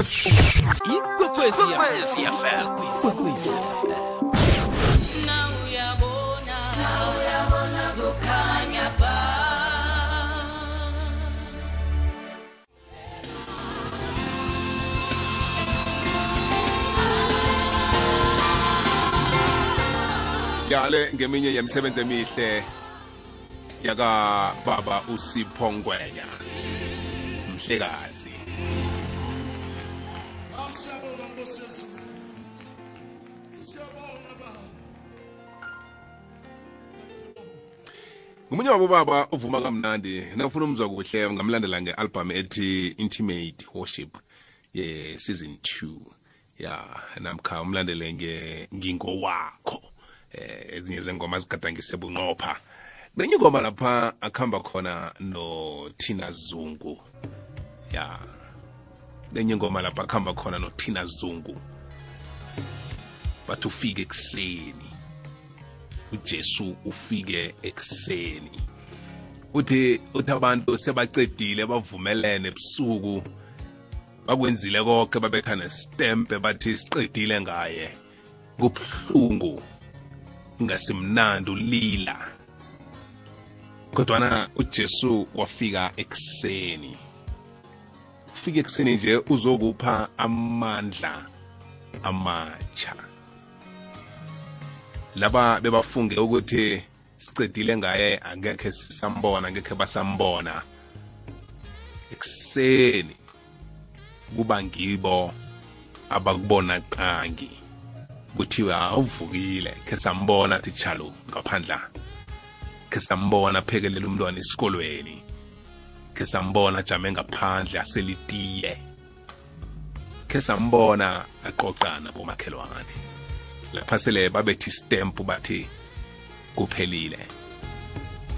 ikwekwezi fm ikwekwezi yale ngeminye yemisebenzi emihle yaka baba usipho ngwenya mhlekazi. Nkosi Yesu. Siyabonga Baba. ngumunye wabo baba uvuma kamnandi nafuna umzwa kuhle ngamlandela nge-album ethi intimate worship ye season 2 ya namkha umlandele nge ngingowakho eh ezinye zengoma zigadangise bunqopha nenye ingoma lapha akuhamba khona no Tina Zungu ya nenye ingoma lapha akuhamba khona no Tina Zungu. Bathi ufike ekuseni. uJesu ufike ekuseni. Uthi uthi abantu sebacedile bavumelene ebusuku. Bakwenzile konke babetha nestempe bathi siqedile ngaye. Kubhlungu ngasimnandi ulila. Kodwana uJesu wafika ekuseni. Ufika ekuseni nje uzokupha amandla amatsha. Laba bebafunge ukuthi sicedile ngaye angekhe sisambona angekhe basambona. Ekuseni kuba ngibo abakubona qangi. Kuthiwe awuvukile khe sambona chalo ngaphandla. Khe sambona aphekelela umntwana esikolweni. Khe sambona ajame ngaphandle aselitiye khe sambona aqoqana bomakhelwane. Lapha sele babethi stamp bathi kuphelile.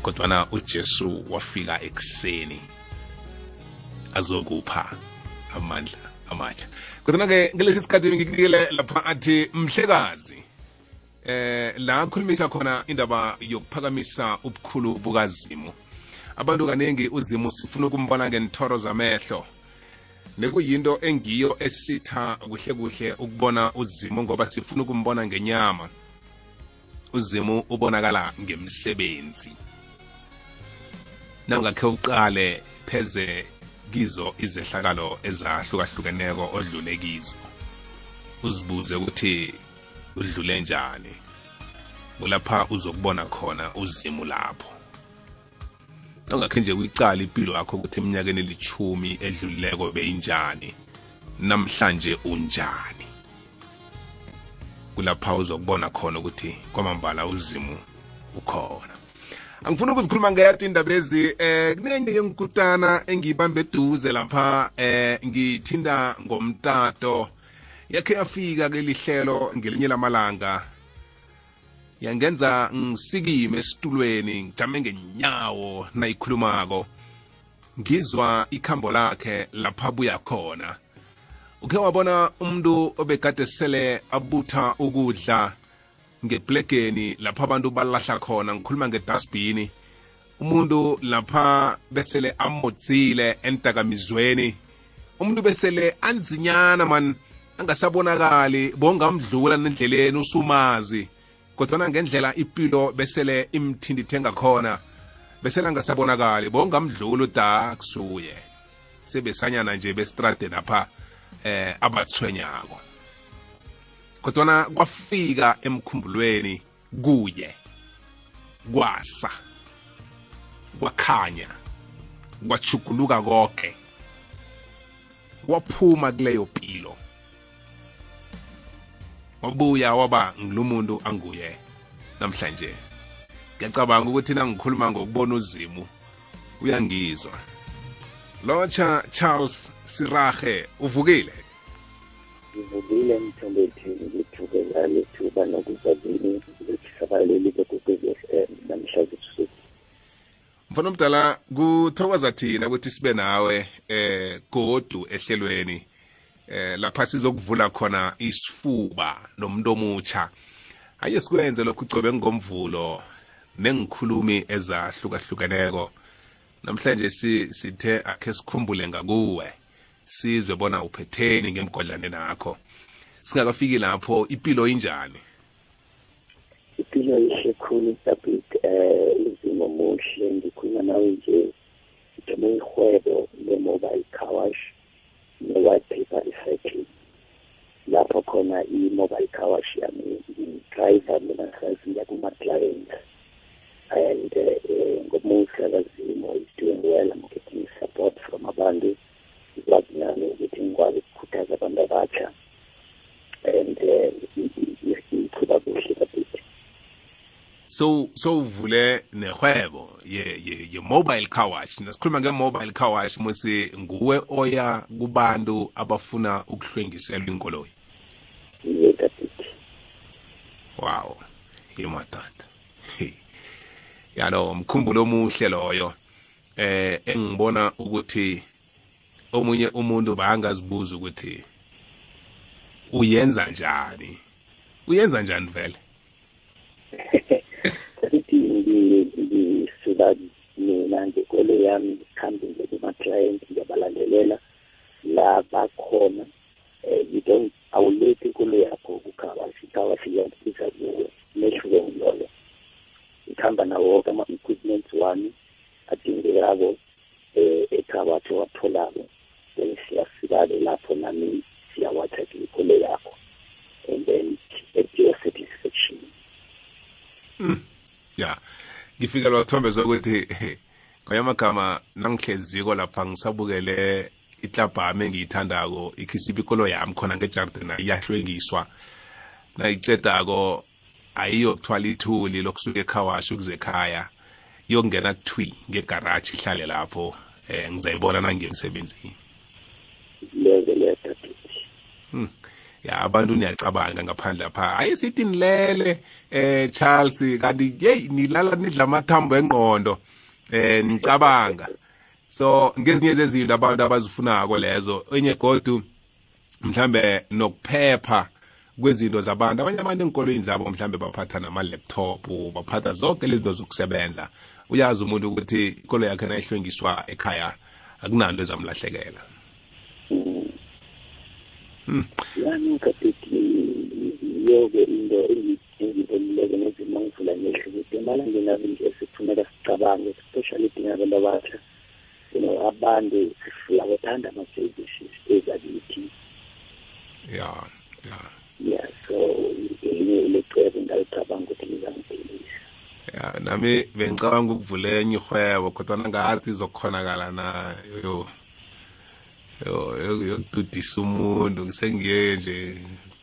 Kodwana uJesu wafika ekuseni azokupha amandla amatsha. Kodwana ke ngelesi sikhathi ngikunikele lapha athi mhlekazi eh la khulumisa khona indaba yokuphakamisa ubukhulu bukazimu. Abantu kaningi uzimu sifuna ukumbona ngenthoro zamehlo. Nekuyinto engiyo esitha kuhle kuhle ukubona uzimu ngoba sifuna ukumbona ngenyama. Uzimu ubonakala ngemsebenzi nawungakhe uqale pheze kizo izehlakalo ezahlukahlukeneko odlule kizo. Uzibuze ukuthi udlule njani? Kulapha uzokubona khona uzimu lapho. Ongakhe nje uyicala impilo yakho ukuthi eminyakeni elithumi edlulileko beyinjani? Namhlanje unjani? Kulapha uzokubona khona ukuthi kwamambala uzimu ukhona. Angifuna ukuzikhuluma ngeyati indaba ezi eh kunenye yengikutana engiyibambe eduze lapha eh ngithinda ngomtato. Yakhe yafika ke lihlelo ngelinye lamalanga yangenza ngisikime esitulweni ngijame ngenyawo nayikhulumako. Ngizwa ikhambo lakhe lapha buya khona. Ukhe wabona umuntu obekade sele abutha ukudla ngeplegeni lapha abantu balahla khona ngikhuluma ngedustbin umuntu lapha besele amodzile entakamizweni. Umuntu besele anzinyana man angasabonakali bongamdlula nendleleni usumazi. Kodwana ngendlela impilo besele imthindithe ngakhona besele angasabonakali bongamdlula uda kusuye sebesanyana nje bestrade lapha eh abathwenyako kodwana kwafika emkhumbulweni kuye kwasa kwakhanya kwachuguluka konke waphuma kuleyo mpilo wabuya waba ngilumuntu anguye. Namhlanje ngiyacabanga ukuthi nangikhuluma ngokubona uzimu uyangizwa. Lotsha charles sirahe uvukile? Ngivukile mthombethi ngithukela lethuba nokuzabini lethisabaleli bekugezi FM namhlanje usuku mfana omdala kuthokoza thina ukuthi sibe nawe eh godu ehlelweni. Eh lapha sizokuvula khona isifuba nomuntu omutsha. Ake sikwenze lokhu ugcobe ngomvulo nengikhulumi ezahlukahlukeneko. Namhlanje si sithe akhe sikhumbule ngakuwe sizwe bona uphetheni ngemgodlane nakho. Singakafiki lapho impilo injani? Impilo ihle khulu David eh izimo muhle ngikhuluma nawe nje ngithome ihwebo le-mobile car wash ne-white paper recycling lapho khona i-mobile car wash yami ngi-driver mina ngiya kuma-client and uh, ngomusa kazimo is doing well i'm getting support from abantu ngikwazi nami ukuthi ngikwazi ukukhuthaza abantu abatsha and iqhuba kuhle kabithi so so uvule nehwebo ye ye, ye mobile car wash. Nasikhuluma nge-mobile car wash musi nguwe oya kubantu abafuna ukuhlwengiselwa inkoloyi? Wow yimadada yalo mkhumbulo omuhle loyo. Eh engibona ukuthi omunye umuntu bangazibuza ukuthi uyenza njani? Uyenza njani vele? ngisuka mina ngekolo yami ngikhambe nje kuma-client ngiyabalandelela. La bakhona um you don't awulethi ikolo yakho kukhawashi ikhawashi iyakubiza kuwe mehluke ngiloyo ngihamba nawo woke ama-equipments wami adingekako um ekhawashi owatholako. Then siyafika-ke lapho nami siyawathatha ikolo yakho. And then at your satisfaction. Ya ngifikelwa sithombe sokuthi ngayamagama nangihleziko lapha ngisabukele itlabhami engiyithandako ikhisipa ikolo yami khona ngejardina iyahlwengiswa. Nayicedako ayiyokuthwala ithuli lokusuka ekhawashi ukuze ekhaya yokungena kuthwi ngegaraji ihlale lapho eh ngizayibona nangemsebenzini leze leyathabithi ya abantu niyacabanga ngaphandle lapha. Hayi sithi nilele eh Charles kanti hey nilala nidla amathambo engqondo eh nicabanga. So ngezinye zezinto abantu abazifunako lezo enye godu mhlambe nokuphepha kwezinto zabantu. Abanye abantu enkolweni zabo mhlambe baphatha nama-laptop baphatha zonke lezi zinto zokusebenza. Uyazi umuntu ukuthi ikolo yakhe nayihlwengiswa ekhaya akunanto ezamlahlekela. Yani kabithi yoke into engibonileke nezimo ngivula ngehle ukuthi emalangeni avinje esifuneka sicabange especially dinga abantu abatsha you know abantu siyawathanda ama-services ezakithi ya ya. Ya so elinye ilecebo ngalicabanga ukuthi lizangiphelisa ya nami bengicabanga ukuvula enye ihwebo kodwa nangathi izokhonakala na yo- yokududisa umuntu ngisengiye nje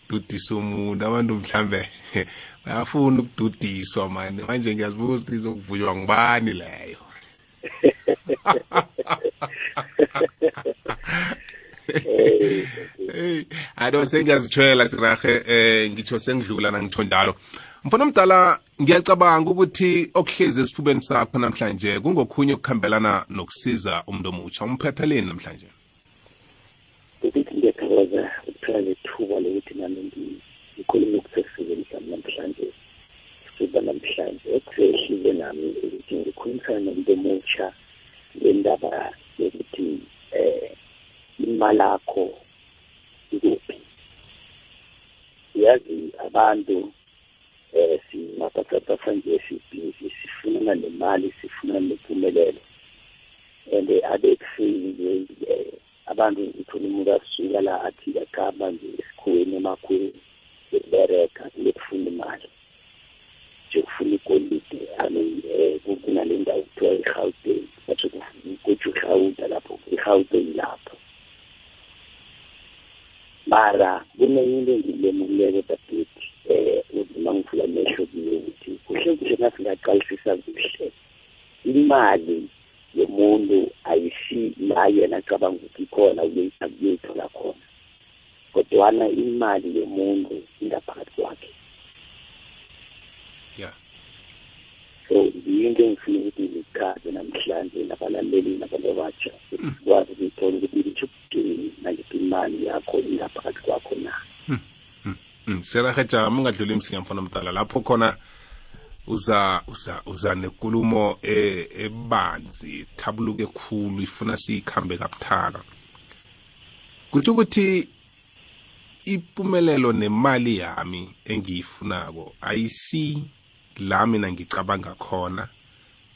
dudisa umuntu. Abantu mhlambe bayafuna ukududiswa mani manje ngiyazibuza ukuthi izokuvunywa ngibani leyo? Hey ado sengiyazithwela sirahe. Eh ngitho sengidlula nangitho njalo mfana omdala ngiyacabanga ukuthi okuhlezi esifubeni sakho namhlanje kungokhunye ukukhambelana nokusiza umuntu omutsha. Umphetheleni namhlanje ukuthi ngiyathokoza ukuthola lethuba lokuthi nami ngi- ngikhulume ukusesizeni sami namhlanje siba namhlanje ekusehlile nami ukuthi ngikhulumisane nomuntu omutsha ngendaba yokuthi eh imali yakho ikuphi? Yazi abantu eh simatasatasa nje sibhizi sifuna nemali sifuna nempumelelo. And abekufinye eh abantu uthola umuntu asuka la athi akhamba nje esikhweni emakhweni ebereka lokufuna imali. Nje kufuna igolide amean um kunale ndawo kuthiwa i-gauteng batsho kutsho irhawuta lapho i-gauteng lapho. Mara kunenye into engilemukileko dadeti um uzima ngivula amehlo kuyo ukuthi kuhle kuhle nasingaqalisisa kuhle imali yomuntu ayisi la yena acabanga ukuthi ikhona akuyoyithola khona kodwana imali yomuntu ingaphakathi kwakhe ya so yinto engifuna ukuthi ngichaze namhlanje nabalaleli nabantu abatsha sikwazi ukuyithola ukuthi ngitshukudini naliphi imali yakho ingaphakathi kwakho na? Mm, sirahe jama ungadluli msinya mfana omdala. Lapho khona uza uza uza nekulumo e- ebanzi thabuluke khulu ifuna siyikhambe kabuthaka. Kutsho ukuthi impumelelo nemali yami engiyifunako ayisi la mina ngicabanga khona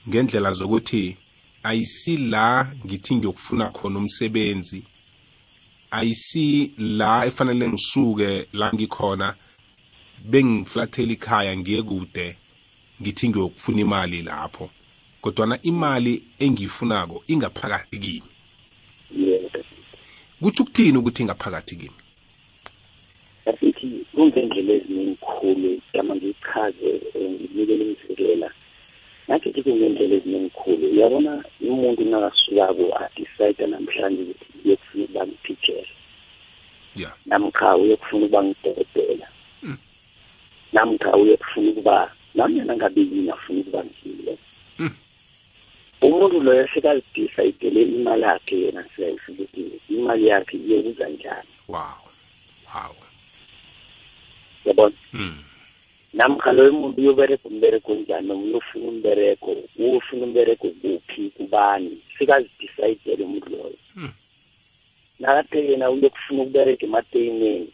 ngendlela zokuthi ayisi la ngithi ngiyokufuna khona umsebenzi ayisi la efanele ngisuke la ngikhona bengiflathela ikhaya ngiye kude ngithi ngiyokufuna imali lapho. Kodwana imali engiyifunako ingaphakathi kimi. Kutsho ukuthini ukuthi ingaphakathi kimi? Asithi yama ngichaze eh, nginikele imzekela nathi thi kungendlela eziningikhulu uyabona umuntu nakasukako adicide namhlanje ukuthi uyokufuna ukuba ngithichele ya. Namkha uyokufuna ukuba ngidokotela namkha uyokufuna ukuba nanyana ngabe yini afuna ukuba ngile Mm. umuntu loyo sekazidicayidele imali yakhe yena self ukuthi imali yakhe iyokuza njani. Wow wow. Yabona? Mm. Namkha loyo muntu uyobereka umbereko njani noma uyofuna umbereko uyofuna umbereko kuphi kubani sekazidicayidele umuntu loyo Mm. nakathe yena uyokufuna ukubereka emateyineni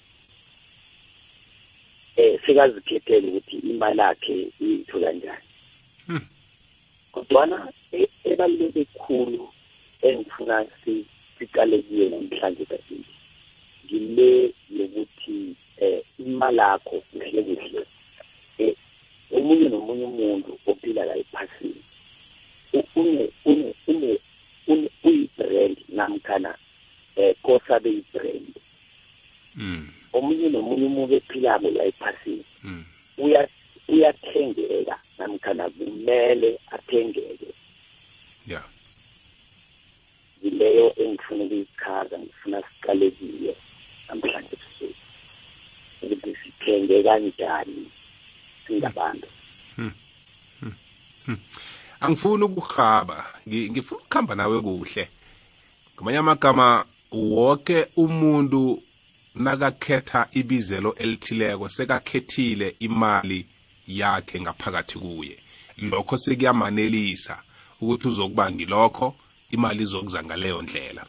eh sekazikhethela ukuthi imali yakhe uyithola njani Mm. kodwana e- ebaluleke khulu engifuna si- siqale kuyo namhlanje kasini ngile yokuthi eh imali yakho kuhle kuhle eh omunye nomunye umuntu ophila la ephasini. U- une une une une uyi-brand namkhana um kosabe yi-brand Mm. omunye nomunye umuntu ephilako la ephasini Mm. uya uyathengeka namkhana kumele athengeke. Ya yileyo engifuna ukuyichaza ngifuna siqalekile namhlanje ebusuku. Ukuthi sithenge kanjani singabantu angifuni ukuhaba Ngi- ngifuna ukuhamba nawe kuhle. Ngamanye amagama wonke umuntu nakakhetha ibizelo elithileko sekakhethile imali yakhe ngaphakathi kuye. Lokho sekuyamanelisa ukuthi uzokuba ngilokho imali izokuza ngaleyo ndlela.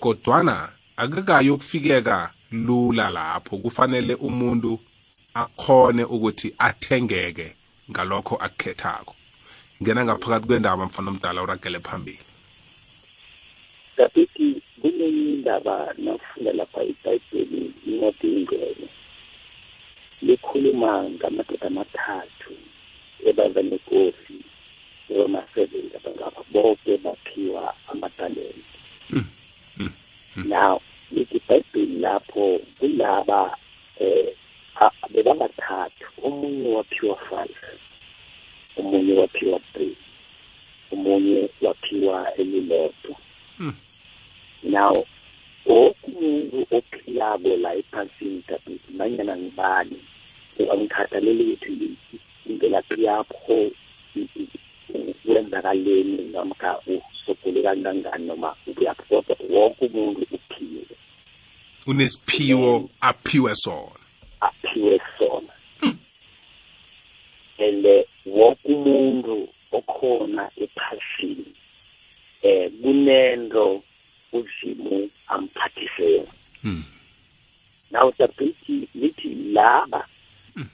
Kodwana akakayo ukufikeka lula lapho. Kufanele umuntu akhone ukuthi athengeke ngalokho akukhethako. Ngena ngaphakathi kwendaba mfana omdala uragele phambili. Kapithi kunenye indaba nafunda lapha ibhayibheli incwadi ingcwele likhuluma ngamadoda amathathu ebaza nenkosi ema-seven abangaba bonke baphiwa amatalente. Now lithi ibhayibheli lapho kulaba a- bebabathathu omunye waphiwa five omunye waphiwa three omunye waphiwa elilodwa now okunye ophilako la ephasini kabili nanyana ngibani angikhathaleli ukuthi imvelaphi yakho kwenzakaleni namkha usogole kangangani noma ukuyaphi kodwa wonke umuntu uphiwe unesiphiwo aphiwe sona. Aphiwe sona and eh, wonke umuntu okhona ephasini eh kunento uzimu amphathise yona Mm. now sabithi lithi laba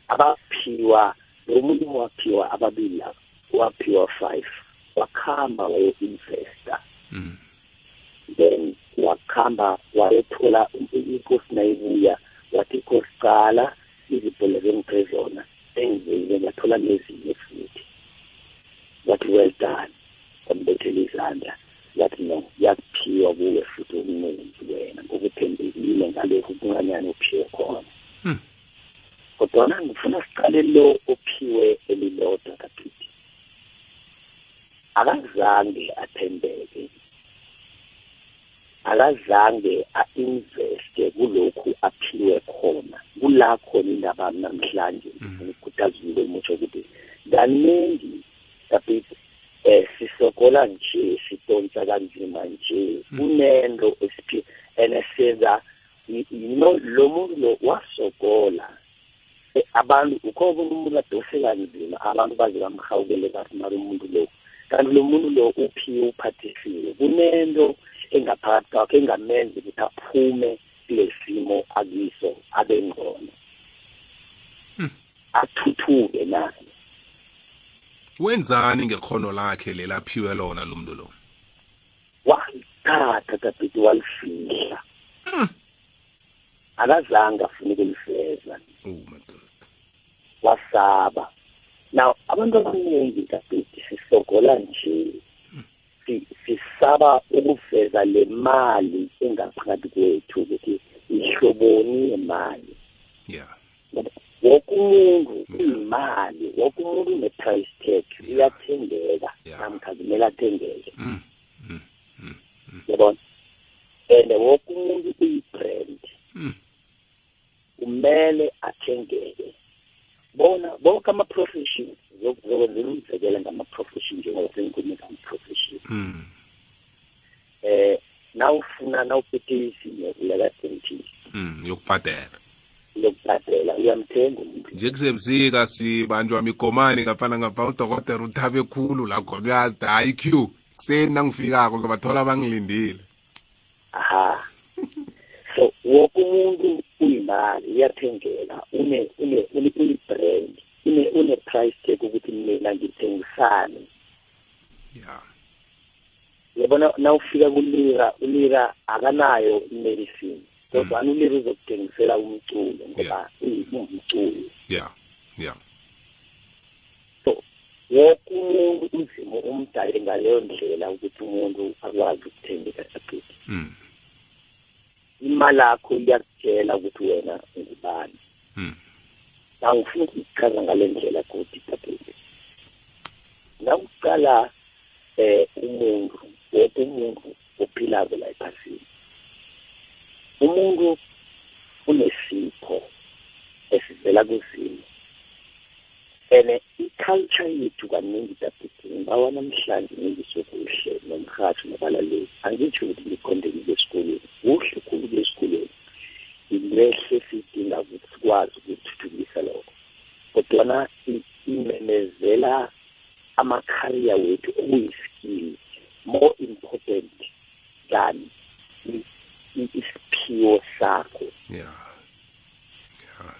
abaphiwa lo muntu waphiwa ababili laba waphiwa five wakhamba wayo-investa Mm. then wakhamba wayothola inkosi nayibuya wathi inkosi izibhole zengiphe zona engizile ngathola nezinye futhi wathi well done. Wambethela izandla yathi no yakuphiwa kuwe futhi okuningi wena ngokuthembekile ngalokhu kunganyani uphiwe khona. Hmm. kodwana ngifuna siqale lo ophiwe elilodwa kapithi akazange athembeke. Akazange a-investe kulokhu aphiwe khona. Kula khona indaba yami namhlanje ngifuna ukukhuthaza umuntu omutsho ukuthi kaningi kapithi eh sisokola nje sidonsa kanzima nje kunento esiphi enesenza no lo muntu lo wasokola. Eh, abantu ukhoba umuntu adose kanzima abantu baze bamhawukele bathi mari umuntu lo kanti lo muntu lo uphiwe uphathisiwe? Kunento engaphakathi kwakhe engamenzi ukuthi aphume kulesimo akiso abe ngcono. Athuthuke naye wenzani ngekhono lakhe lelaphiwe lona lo muntu lo? Walithatha kabhithi walifihla. Akazange afune ukulifeza oh madoda wasaba. Now abantu abaningi kabhithi sisogola nje. si- sisaba ukuveza le mali engaphakathi kwethu ukuthi ihloboni imali. Yeah. Woke umuntu uyimali woke umuntu une-price tag uyathengeka namkha kumele athengeke. Mm, yabona? And woke umuntu uyi-brand Mm. kumele athengeke. Bona bonke ama-profession zokwenzela umzekela ngama-profession njengoba sengikhulume ngama-profession mm eh nawufuna nawuphethe isinye uyaka-dentist. Mm yokubhadela. Lokubhadela uyamthenga umuntu. Nje kusebusika sibanjwa migomani ngapha ngapha udokotela uthabe khulu la khona uyazi da iq kuseni nangifikako ngibathola bangilindile. Aha. So woke umuntu uyimali uyathengeka une une une uyi-brand une une-price tag ukuthi mina ngithengisani yeah. Yabona nawufika kulira ulira akanayo medicine kodwa ulira uzokuthengisela umculo ngoba uyimculo yeah yeah. So woke umuntu umzimo umdale ngaleyo ndlela ukuthi umuntu akwazi ukuthengeka saphithi mm. Imali yakho iyakutshela ukuthi wena ngubani mm. Angifuni ukuchaza ngale ndlela ukuthi tapete nakuqala eh umuntu woke umuntu ophilako la ephasini. Umuntu unesipho esivela kuzimu and i-culture yethu kaningi tapete ngawa namhlanje ngisokuhle nomrhatho nabalaleli angitsho ukuthi ngikhondekile esikolweni kuhle khulu esikolweni. Ilehle sidinga ukuthi sikwazi ukuthuthukisa lokho. Kodwana imemezela amakhariya wethu okuyi-skill more important than isiphiwo sakho. Yeah. Yeah.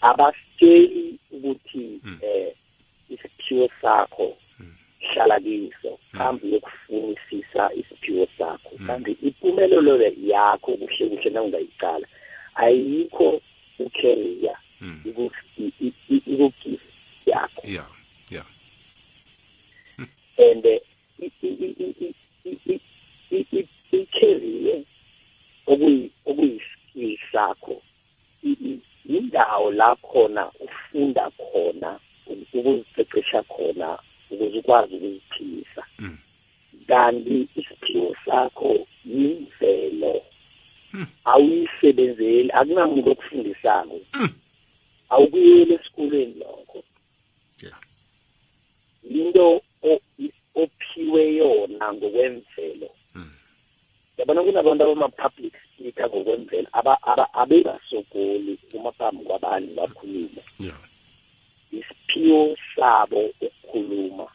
Abasitsheli ukuthi eh isiphiwo sakho hlala kiso hambe uyokufunisisa isiphiwo sakho kanti impumelelo yakho kuhle kuhle nawungayicala ayikho ucareer ikugift yakho ya ya and i-career okuyiskill sakho yindawo la khona ufunda khona ukuziqeqesha khona ukuze ukwazi ukuziphilisa. Mm. kanti isiphiwo sakho yimvelo. Awuyisebenzeli akunamuntu okufundisako. Awukuyeli esikolweni lokho. Into ophiwe yona ngokwemvelo. Mm. yabona kunabantu abama-public speaker ngokwemvelo abebasogoli uma phambi kwabantu bakhulume yeah. Isiphiwo sabo ukukhuluma.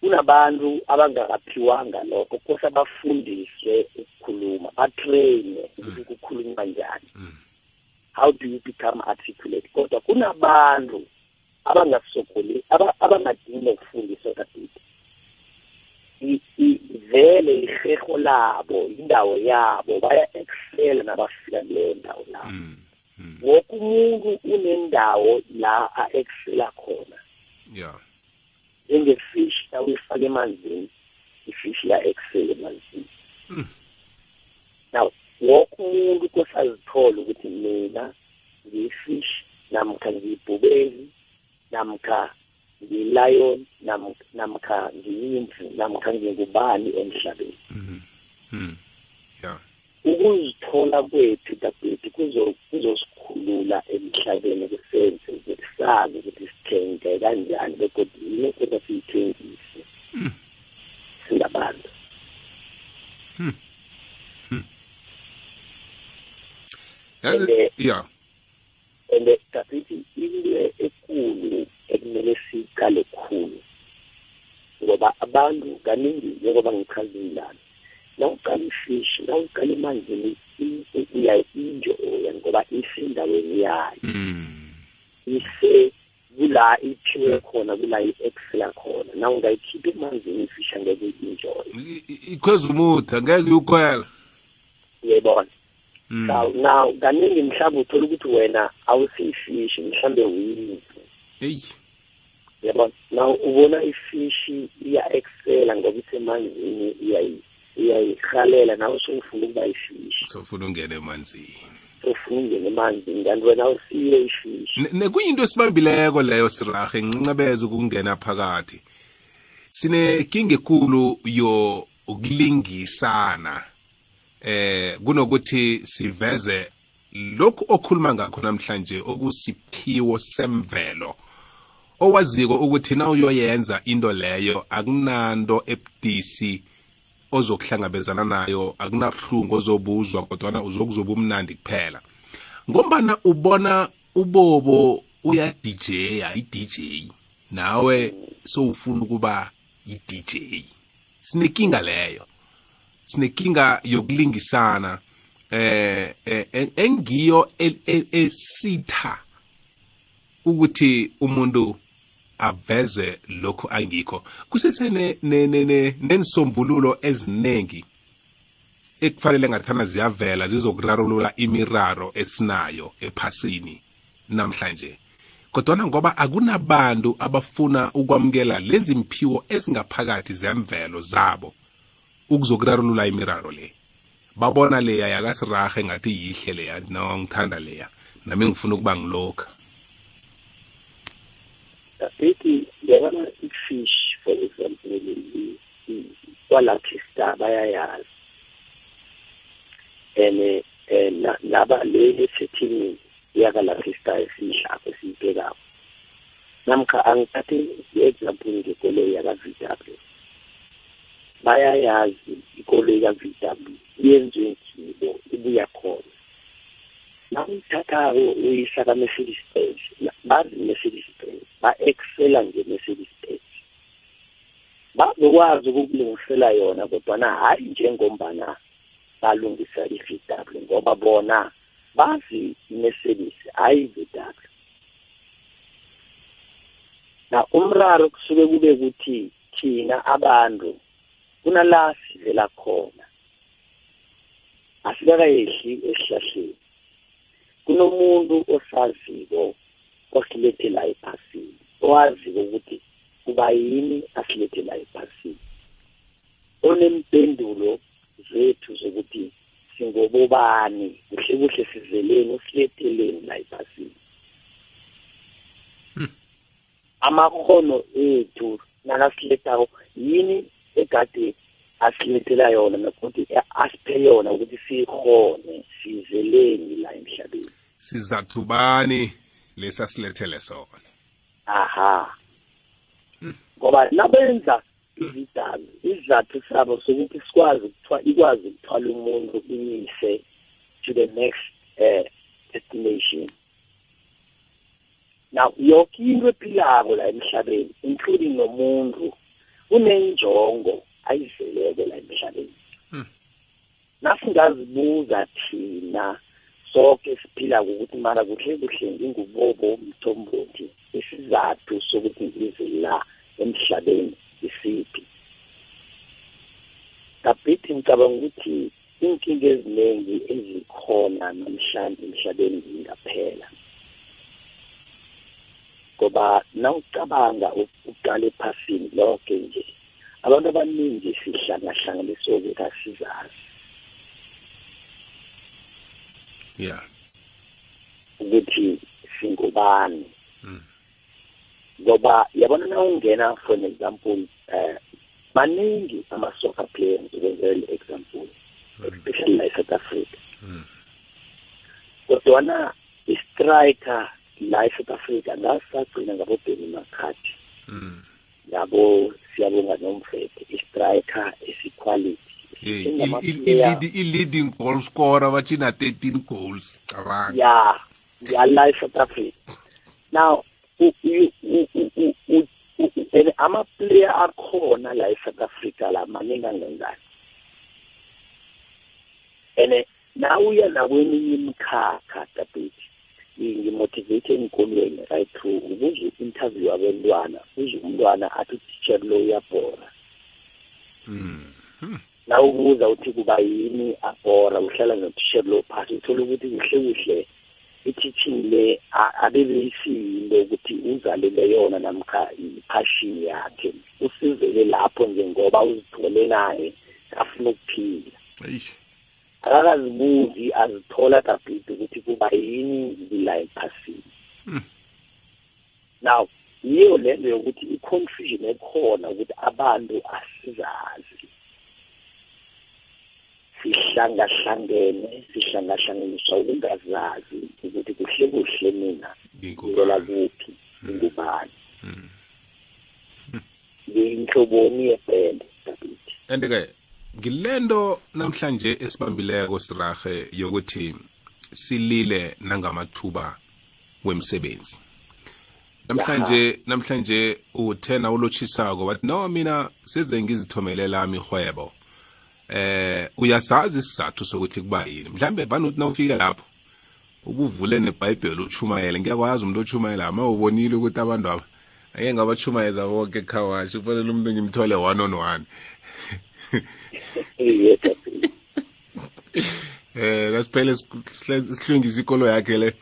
Kunabantu abangakaphiwanga lokho kose bafundiswe ukukhuluma batraine ukuthi kukhulunywa njani. How do you become articulate? Kodwa kunabantu abangasogoli aba- abangadingi nokufundiswa kabili I- i- vele iheho labo indawo yabo baya-excela nabafika kuleyo ndawo mm mm. Woke umuntu unendawo la a-excela khona. Yeah. Njengefish nawuyifaka emanzini ifish iya-excel emanzini. Now woke umuntu kosazithola ukuthi mina ngiyifish namkha ngiyibhubezi namkha ngiyi-lion nam- namkha ngiyimvu namkha ngingubani emhlabeni. Mm mm yeah. Ukuzithola kwethu kuzo- kuzosikhulula emhlabeni kusenze ukuthi sazi ukuthi sithenge kanjani begodwa yini kodwa siyithengise? Singabantu. Yazi And, yeah and dadethu into ekulu ekumele siyiqale khulu ngoba abantu kaningi njengoba ngichazile lana nawuqala ifishi nawuqala emanzini uyayi-enjoya ngoba isendaweni yayo. Mm. ise kula iphiwe khona kula i-excela khona na ungayikhipha emanzini ifishi angeke uyi-enjoye I- i- ikhweza umutha ngeke uyikhwela uyayibona Mm. now now kaningi mhlawumbe uthola ukuthi wena awusiyifishi mhlawumbe uyimvu eyi. Yabona now ubona ifishi iya-excela ngoba isemanzini iyayi- iyayihalela nawe sowufuna ukuba ifishi sofuna ungena emanzini. Sowufuna ungena emanzini kanti wena awusiyo ifishi Ne- nekuyinto esibambileko leyo sirahe ngincebeza ukungena phakathi. Sinenkinga ekulu yo ukulingisana eh kunokuthi siveze lokhu okhuluma ngakho namhlanje okusiphiwo semvelo owaziko ukuthi na uyoyenza into leyo akunanto ebudisi ozokuhlangabezana nayo akunabuhlungu ozobuzwa kodwana uzokuzoba umnandi kuphela. Ngombana ubona ubobo uya DJya i-DJ nawe sowufuna ukuba i-DJ sinekinga leyo sinekinga yokulingisana eh eh, engiyo el- el- esitha ukuthi umuntu aveze lokhu angikho kusesene ne- ne- ne- nensombululo eziningi ekufanele ngathana ziyavela zizokurarulula imiraro esinayo ephasini namhlanje. Kodwana ngoba akunabantu abafuna ukwamukela lezi mphiwo ezingaphakathi zemvelo zabo ukuzokurarulula imiraro le. Babona leya yakasirahe ngathi yihle leya no ngithanda leya. Nami ngifuna ukuba ngilokha bethi yabona i-fish for example i- i- kwalapha istar bayayazi. And eh, na- laba le esethinini yakalapha istar esiyidlako esiyibhekako namkha angithathe i-example ngekoloyi yaka-v w. Bayayazi ikoloyi ka-v w yenziwe ngibo ibuya khona. Nawuyithathako uyisa ka-mercedes benz bazi i-mercedes benz ba-excela nge-mercedes benz. Bazokwazi ukukulungisela yona kodwana hhayi njengombana balungisa i-v w ngoba bona bazi i-mercedes hhayi i-v w. Na umraro kusuke kube kuthi thina abantu kunala sivela khona asikakayehli esihlahleni. Kunomuntu osaziko osilethe la ephasini owaziko ukuthi kuba yini asilethe la ephasini. Onempendulo zethu zokuthi singobobani kuhle kuhle sizeleni usiletheleni la ephasini. Amakhono ethu nakasilethako yini egade asilethela yona nokuthi asiphe yona ukuthi siyihone sizeleni la emhlabeni? Sizathubani lesasilethele sona? Aha. Ngoba nabenza izidalo isizathu sabo sokuthi sikwazi ukuthwa ikwazi ukuthwala umuntu imise to the next uh, destination. Now yoke into ephilako la emhlabeni including nomuntu unenjongo ayizeleko la emhlabeni. Nasingazibuza thina sonke siphila ukuthi mara kuhle kuhle ngingubobo mthombothi isizathu sokuthi ngize la emhlabeni isiphi kabhithi ngicabanga ukuthi inkinga eziningi ezikhona namhlanje emhlabeni zingaphela. Ngoba nawucabanga uqala ephasini lonke nje abantu abaningi sihlangahlanganiswe ukuthi asizazi yeah. Ukuthi singubani ngoba yabona na ungena for an example eh maningi ama-soccer players ukwenzela example especially la e-south africa. Kodwana i-striker la e-south africa ngasagcina ngabobheni makhathi mm. yabo siyabonga nomfethe i-striker esiquality hey, il- il- il- i-leading goal scorer bachina 13 goals cabanga ya ya la e-south africa now u- u- u- u- u- u- u- and ama-player akhona la e-south africa la maningi angangani ene nawuya nakweminye imikhakha dabeti ngimotivate enkolweni right through. Ukuze interview abantwana uze umntwana athi utitsher lo uyabhora na ubuza uthi kuba yini abhora uhlala notitsher lo phasi uthola ukuthi kuhle kuhle i-teaching le abebeyisiyinto ukuthi uzalele yona namkha i-passion yakhe usizele lapho nje ngoba uzithole naye afuna ukuphila. Akakazibuzi azithola dabhidi ukuthi kuba yini ngila ephasini. Now yiyo lento yokuthi i-confusion ekhona ukuthi abantu asizazi. Sihlangahlangene sihlangahlanganiswa ukungazazi ukuthi kuhle kuhle mina ngivela kuphi ngingubani ngiyinhloboni yebhende and-ke ngilento namhlanje esibambileko sirahe yokuthi silile nangamathuba wemsebenzi namhlanje namhlanje uthena ulotshisako wathi no mina size ngizithomele lami ihwebo eh uyasazi isizathu sokuthi kuba yini? Mhlambe vanuthi nawufike lapho ubuvule nebhayibheli utshumayele ngiyakwazi umuntu otshumayela ma ubonile ukuthi abantu aba ake ngabatshumayeza bonke ekhawashi kufanele umuntu ngimthole one on one. Eh lasiphele sihlwengisa ikolo yakhe le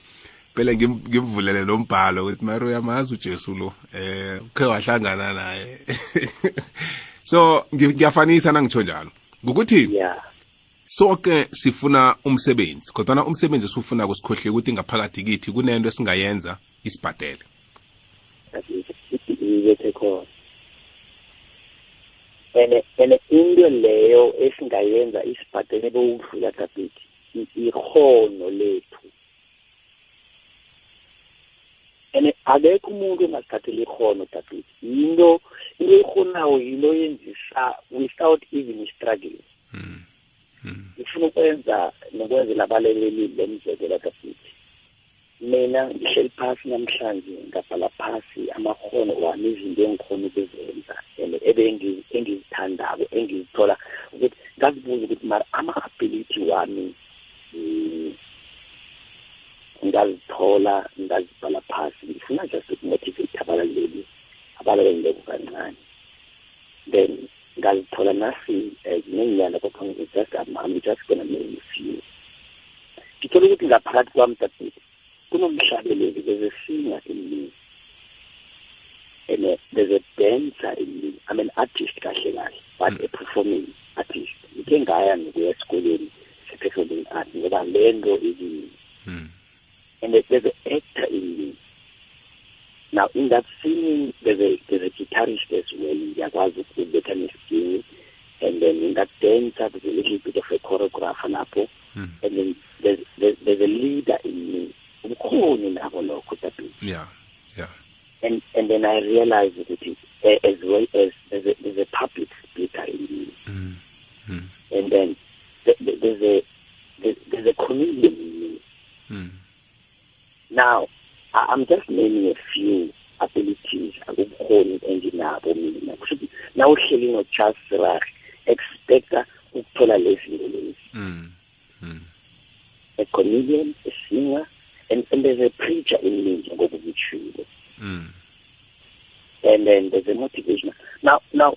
phela ngimvulele lombhalo ukuthi mari uyamazi ujesu lo eh ukhe wahlangana naye. So ngiyafanisa nangitsho njalo. Ngokuthi yeah. sonke sifuna umsebenzi kodwana umsebenzi esifuna kusikhohle ukuthi ngaphakathi kithi kunento esingayenza isibhadele. Ene ene into leyo esingayenza isibhadele bowudlula dabhithi ihono lethu. Ene akekho umuntu ongasithathela ihono dabhithi yinto into ehonayo yinto yenzisa without even struggling. Ngifuna ukwenza nokwenzela abalaleli lemzekela dabhithi mina ngihleli phasi namhlanje ngabhala phasi amakhono wami izinto engikhona ukuzenza and engizithandako engizithola ukuthi ngazibuza ukuthi mara ama-ability wami ngazithola ngazibhala phasi. Ngifuna just ukumotivate abalaleli abalalelileko kancane then ngazithola nasi neenyana kodwa just I'm, just gonna a few ngithola ukuthi ngaphakathi kwami dadeti kunomhlabeleli there's a singer in me and uh, there's a dancer in me I'm an artist kahle kahle but mm. a performing artist ngike ngaya ngikuya esikoleni se-performing art ngoba le nto ikini and there's an actor in me now in that singing there's a there's a guitarist as well ngiyakwazi ukubetha nesikini and then in that dancer there's a little bit of a choreographer lapho Mm. and then there's, there's, there's a leader in me ubukhoni nabo lokho dabini yeah yeah and and then I realized that it, uh, as well as there's a, there's a public speaker in me mm. Mm. and then th- th- there's a there's, a comedian in me Mm. now I'm just naming a few abilities akubukhoni enginabo mina kusho ukuthi na uhleli no-Charles Sirach expecta ukuthola lezi zinto lezi Mm. Mm. a comedian a singer and, and there's a preacher in me njengoba ngitshilo Mm. and then there's a motivational now now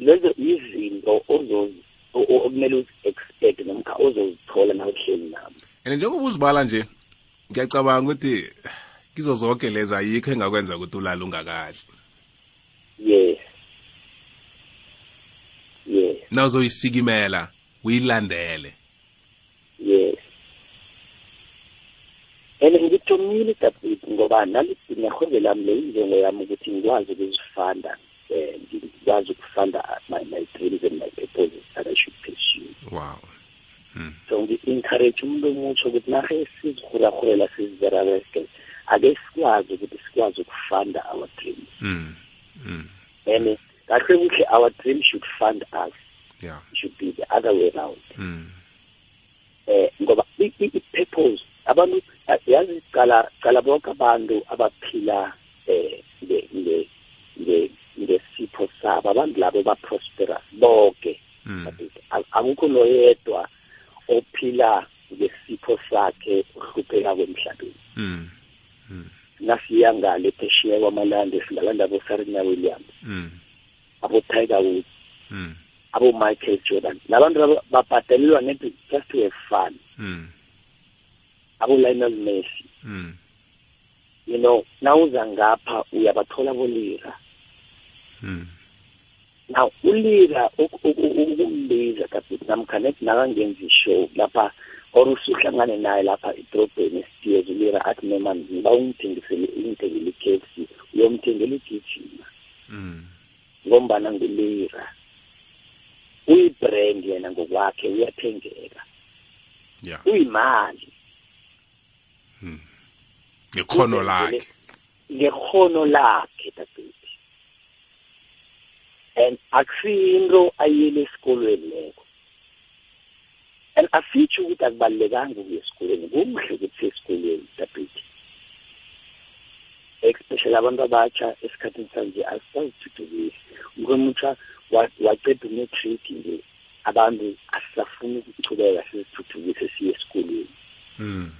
lezo izinto ozozi- o- o- okumele uzi-expect nomkha ozozithola na uhleli nami and njengoba uzibala nje ngiyacabanga ukuthi kizo zonke lezi ayikho engakwenza ukuthi ulale ungakadli yes. Yes. Nawuzoyisikimela uyilandele. Yes. And ngithomile dabhithi ngoba nalihwebe lami leyinjongo yami ukuthi ngikwazi ukuzifanda um ngikwazi ukufanda my, my dreams and my purposes that I should pursue. Wow. So ngi-encourage umuntu omutsho ukuthi nahe sizihurahurela siziberareske ake sikwazi ukuthi sikwazi ukufanda our dreams mm. Mm. and kahle kuhle our dreams should fund us yeah it should be the other way around mm. eh ngoba i- i- i-purpose abantu ya- yazi cala cala bonke abantu abaphila eh nge nge nge ngesipho sabo abantu labo ba prosperous bonke Mm. Ak- akukho noyedwa ophila ngesipho sakhe uhlupheka kwemhlabeni. Mm nasiya ngale phesheya kwamalande singabantu abo-serena williams mm abo-tiger woods mm abo-michael jordan. Labantu laba babhadelelwa neti just to have fun. Mm abo-lionel messi. Mm you know nawuza ngapha uyabathola bolira. Mm now uku- ukumbiza kabili namkha nethi nakangenza ishow lapha or usuhlangane naye lapha edrobheni esitiyezi ulira athi noma ngiba ungithengisele ingithengele i-k f c uyomthengela igijima. Mm. Ngombana ngulira. Uyibrand yena ngokwakhe uyathengeka. Yeah. Uyimali. Ngekhono lakhe. Ngekhono lakhe and akusiyinto ayiyele esikolweni leko and asitsho ukuthi akubalulekanga ukuya esikolweni kuhle ukuthi esikolweni dadethu especially abantu abatsha esikhathini sanje asisazithuthukisi umkwemutsha waceda umetric nje abantu asisafuni ukuchubeka sizithuthukise siye esikolweni. Mm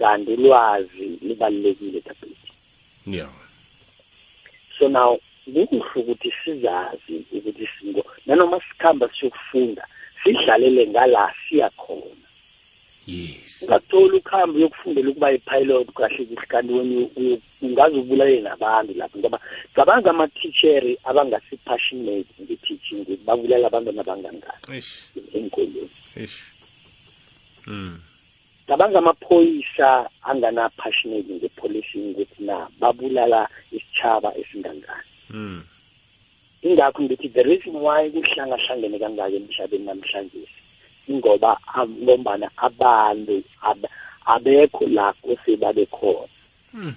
kanti ulwazi libalulekile dadethu yeah. So now kukuhle ukuthi sizazi ukuthi singo nanoma sikhamba siyokufunda sidlalele ngala siya khona. Yes. Ungathola ukuhamba uyokufundela ukuba yi-pilot kahle kuhle kanti wena ungaze ubulale nabantu lapho ngoba cabanga ama-teacheri abangasi-passionate nge-teaching babulala abantwana abangangani enkolweni ish mm cabanga amaphoyisa angana-passionate nge-policing ukuthi na babulala isitshaba esingangani. Mm ingakho ngithi the reason why kuhlangahlangene kangaka emhlabeni namhlanje ingoba ngombana abantu ab- abekho la kose babe khona. Mm.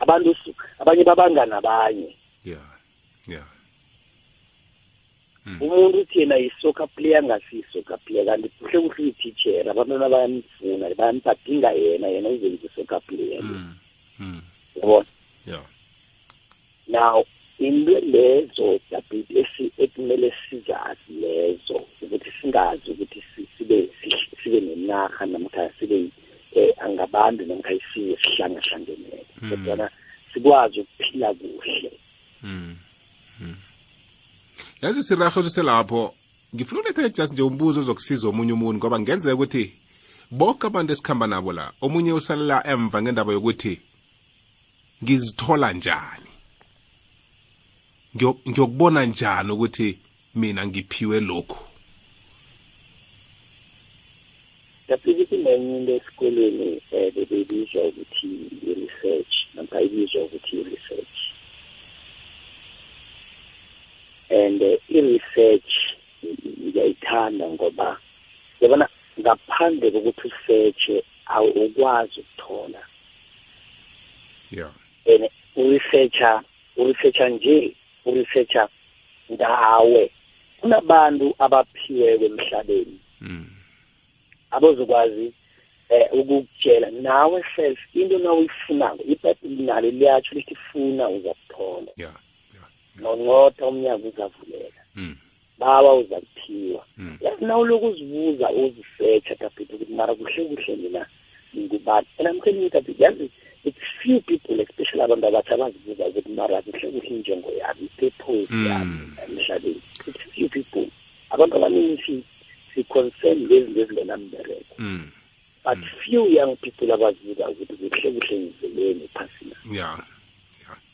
abantu abanye babangana abanye. Yeah yeah umuntu uthi yena yi-soccer player angasiyi-soccer player kanti kuhle kuhle uyi-teacher abantwana bayamfuna bayam- badinga yena yena uzenza i-soccer player. Mm mm yabona? Yeah now into lezo david esi- ekumele sizazi lezo ukuthi singazi ukuthi si- sibe si- sibe nenarha namkha sibe eh angabantu namkha isiwe sihlangahlangeneko kodwana sikwazi ukuphila kuhle Mm. Mm. yazi siraho siselapho ngifuna uletha just nje umbuzo ozokusiza omunye umuntu ngoba ngenzeka ukuthi bonke abantu esikhamba nabo la omunye usalela emva ngendaba yokuthi ngizithola njani Ngiyo- ngiyokubona njani ukuthi mina ngiphiwe lokhu? David kunenye into esikoleni um bebeyibizwa ukuthi i-research namkha ibizwa ukuthi i-research. And uh, i-research ngiyayithanda ngoba yabona ngaphandle kokuthi usearche awukwazi ukuthola. Yeah. And uresearcher uresearcher nje uresearcher ngawe kunabantu abaphiweko emhlabeni. Mm. abazokwazi eh ukukutshela nawe self into nawuyifunako ibhayibheli nalo liyatsho lithi funa uzakuthola yeah yeah nonqotha umnyango uzavuleka. Mm. bawa uzakuthiwa. Mm. yazi nawuloku uzibuza uzisearcha dabhidi ukuthi mara kuhle kuhle mina ngingubani and I'm telling you that yazi it's few people especially abantu abatsha abazibuza ukuthi mara kuhle kuhle injengo yami ipurpose Mm. yami emhlabeni. It's few people. Abantu abaningi si- si-concern ngezinto ezingenambereko mm. but few young people abazibuza ukuthi kuhle kuhle ngizeleni ephasina. Yeah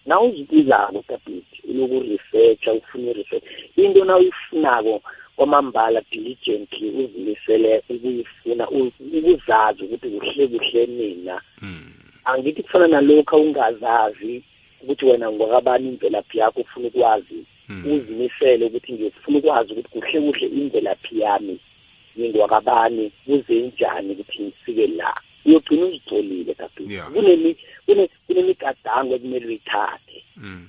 na uzibuzako dabhidi ulokuresearcha ufuna i-research into na uyifunako kwamambala diligently uzimisele ukuyifuna u- ukuzazi ukuthi kuhle kuhle mina mm. angithi kufana nalokhu ungazazi ukuthi wena ngwakabani imvelaphi yakho ufuna ukwazi Mm. uzimisele ukuthi ngifuna ukwazi ukuthi kuhle kuhle imvelaphi yami ngingwakabani kuzenjani ukuthi ngifike la uyogcina uzitholile kabili Yeah. kunemi kune- kunemigadango ekumele uyithathe mm.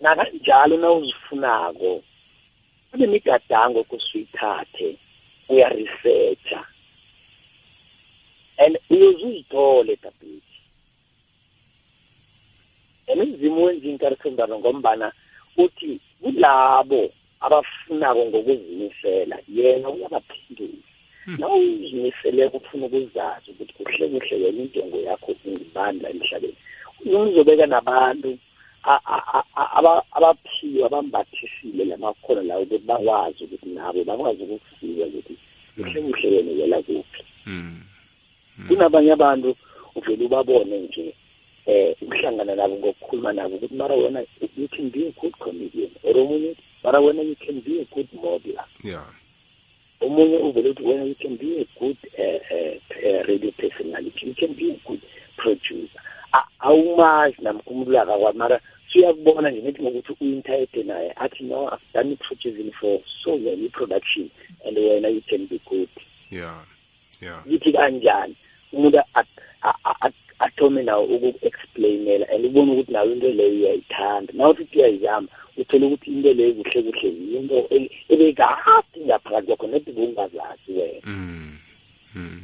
nakanjalo na uzifunako kunemigadango kusuyithathe uyaresearcha and uyoze uzithole dabidi and umzimu wenza inkarisondalo ngombana uthi kulabo abafunako ngokuzimisela yena uyabaphendula. Nawuzimisele ufuna ukuzazi ukuthi kuhle kuhle wena intengo yakho ungibani la emhlabeni. Uzobeka nabantu a- a- a- aba- abaphiwe abambathisile lamakhono lawo ukuthi bakwazi ukuthi nabo bakwazi ukufika ukuthi kuhle kuhle wena wela kuphi. Mm. kunabanye abantu uvele ubabone nje eh uhlangana nabo ngokukhuluma nabo ukuthi mara wena you can be a good comedian or omunye mara wena you can be a good modeler. Yeah. omunye uvele uthi wena you can be a good uh, uh, uh, radio personality you can be a good producer. A- awumazi namkha umuntu lakakwa mara suyakubona nje nithi ngokuthi u-interact naye athi no i've done producing for so many production and wena you can be good Yeah. Yeah. yithi kanjani umuntu a- a- a- a- athome nawo uku-explainela and ubone ukuthi nawe into leyo uyayithanda nawuthi uthi uyayizama uthole ukuthi into leyo kuhle kuhle yinto e- ebekade ngaphakathi kwakho nedi bungazazi wena Mm. Mm. Mm.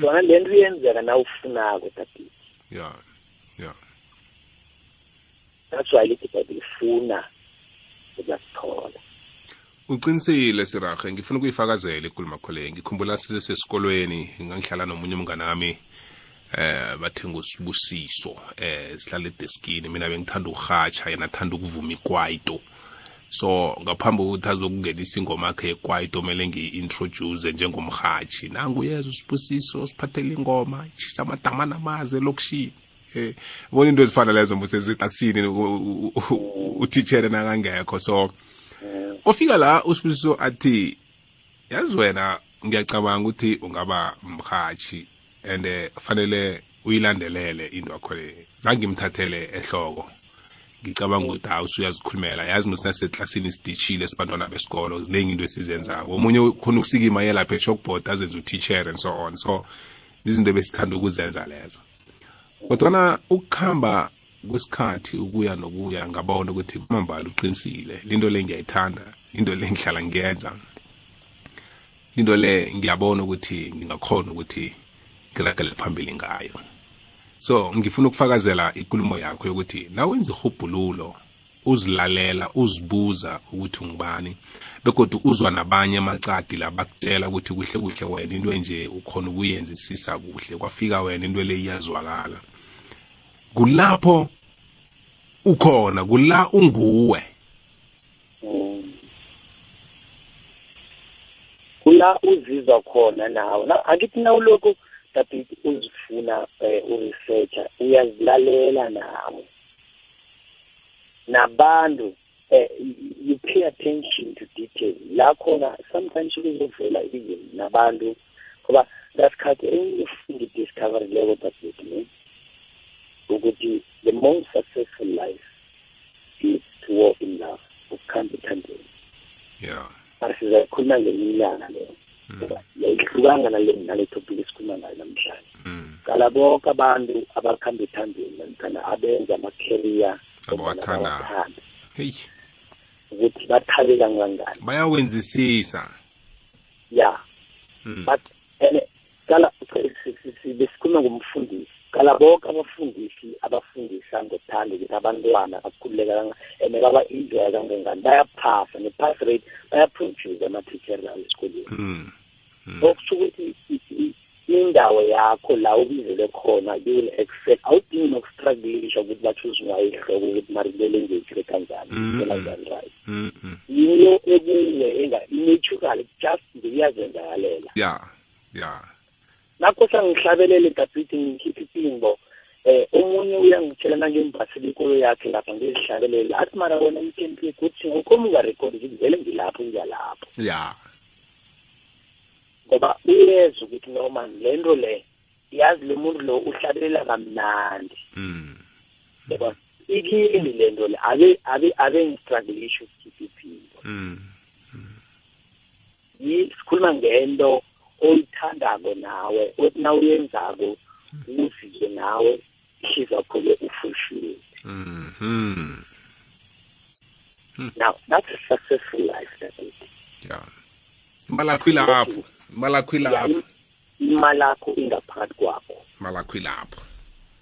Kodwana le nto iyenzeka na ufunako tatiti Yeah. Yeah. that's why lithi bible funa uzasithola uqinisile sirahe ngifuna ukuyifakazela ikhuluma khole ngikhumbula sisesikolweni ngangihlala nomunye umngane wami eh bathenga usibusiso eh sihlala edeskini mina bengithanda ukurhatsha yena athanda ukuvuma ikwaito so ngaphambi kokuthi azokungenisa ingoma yakhe yekwaito kumele ngiyi-introduce njengomrhatshi nangu yeza usibusiso siphathele ingoma ishisa amadama namazi elokishini. Eh bona into ezifana lezo mbuseziklasini utitshere nakangekho. So ofika la usibusiso athi yazi wena ngiyacabanga ukuthi ungaba mrhatshi and eh, fanele uyilandelele into yakho le. Zange ngimthathele ehloko. Ngicabanga ukuthi hawu usuyazikhulumela. Yazi mesinaseklasini sidishile sibantwana besikolo ziningi into esizenzako omunye khona ukusikima yelapha e-chalkboard azenza uteacher and so on. So izinto besithanda ukuzenza lezo. Kodwana ukuhamba kwesikhathi ukuya nokuya ngabona ukuthi kwamambala uqinisile. Linto le ngiyayithanda into le ngihlala ngiyenza. Into le ngiyabona ukuthi ngingakhona ukuthi ngiragele phambili ngayo. So ngifuna ukufakazela ikulumo yakho yokuthi nawenza ihubhululo uzilalela uzibuza ukuthi ungubani begodwa uzwa nabanye amacadi la bakutshela ukuthi kuhle kuhle wena into enje ukhona ukuyenzisisa kuhle kwafika wena into le iyazwakala. Kulapho ukhona kula unguwe. Kula uzizwa khona nawe. Na- angithi nawulokhu dabiti uzifuna um uresearcha uyazilalela nawe. Nabantu eh you pay attention to detail la khona sometimes kuzovela even nabantu ngoba ngasikhathi engidiscoverileko dabiti ne ukuthi the most successful life is to walk in love ukukhamba ethandweni. Yeah. Mara sizayikhuluma ngenye ilanga leyo. Ngoba yayihlukanga nale nale topic esikhuluma ngayo namhlanje. Mm. qala bonke abantu abakhamba ethandweni namkhana abenza ama-career Abawathandayo. hey. Ukuthi bathabe kangangani. Bayawenzisisa. Ya. Mm. but ene qala besikhuluma ngumfundisi qala bonke abafundisi abafundisa ngothando ukuthi abantwana bakhululeka kanga and baba-enjoya kangangani. Bayaphasa ne-pass rate bayaproduce ama-teacher lawo esikoleni mm. Okusho ukuthi i- i- indawo yakho la ubizele khona you will excel awudingi nokustrugglisha ukuthi bathuze ngayo ihloko ukuthi mari kumele ngeyithile kanjani Mm, ngithela mm. njani right Mm. Mm. yinto ekuwe enga i-natural just nje iyazenzakalela yeah yeah nakho sangihlabelele dabhithi ngikhiphe ipimbo eh omunye uyangitshela nangembhasile ikolo yakhe lapha ngizihlabelele athi mara wena ikempi kuthi ukhoma ungarekhodi ngithi vele ngilapho ngiyalapho yeah ngoba uyeza ukuthi noma le nto le yazi lo muntu lo uhlabelela kamnandi mm. yabona ikini le nto le abe abe abe ngistrugglisha ukukhipha iphimbo Mm. sikhuluma ngento oyithandako nawe othi nawuyenzako uzizwe nawe ihliziyo khole ufulfilled Mm. Mm. now that's a successful life that is yeah imalakho ilapho imalakho ilapho? Imali yakho ingaphakathi kwakho. Imalakho ilapho.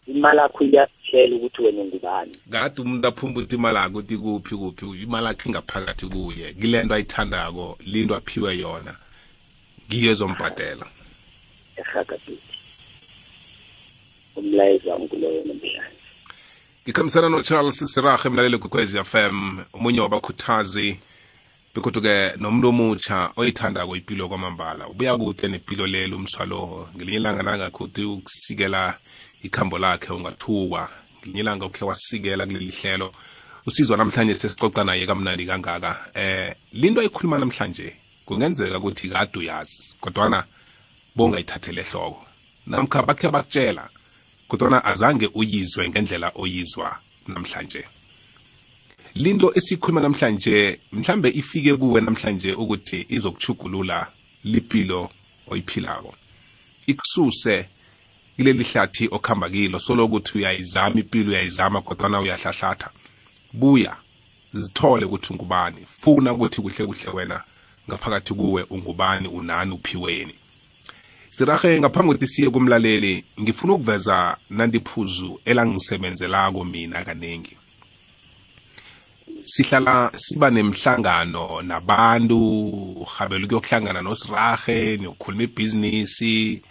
Imali yakho iyakutshela ukuthi wena ngubani kade umuntu aphumba ukuthi imali akho ukuthi kuphi kuphi? Imali akho ingaphakathi kuye. Kile nto ayithandako linto aphiwe yona. Ngiyo ezombhadela. Erhagabiti umlayezo wami kuloyo namhlanje ngikhambisana no-charles sirahe emlaleli kwekwezi fm omunye wabakhuthazi bekodwa-ke nomuntu omutsha oyithandako impilo kwamambala ubuya kude nempilo lelo umswalo ngelinye ilanga nangakuthi ukusikela ikhambo lakhe ungathukwa. Ngelinye ilanga ukhe wasikela kuleli hlelo. Usizwa namhlanje sesixoxa naye kamnandi kangaka. Eh linto ayikhuluma namhlanje kungenzeka ukuthi kade uyazi kodwana bongayithathele ehloko. Namkha bakhe bakutshela kodwana azange uyizwe ngendlela oyizwa namhlanje. Linto esikhuluma namhlanje mhlambe ifike kuwe namhlanje ukuthi izokuchugulula lipilo oyiphilako. Ikususe kileli hlathi okhamba kilo solokuthi uyayizama impilo uyayizama kodwana uyahlahlatha buya zithole ukuthi ungubani funa ukuthi kuhle kuhle wena ngaphakathi kuwe ungubani unani uphiweni. Sirahe ngaphambi kokuthi siye kumlaleli ngifuna ukuveza nandiphuzu elangisebenzelako mina kaningi sihlala siba nemhlangano nabantu uhabela ukuyokuhlangana nosirahe niyokhuluma ibhizinisi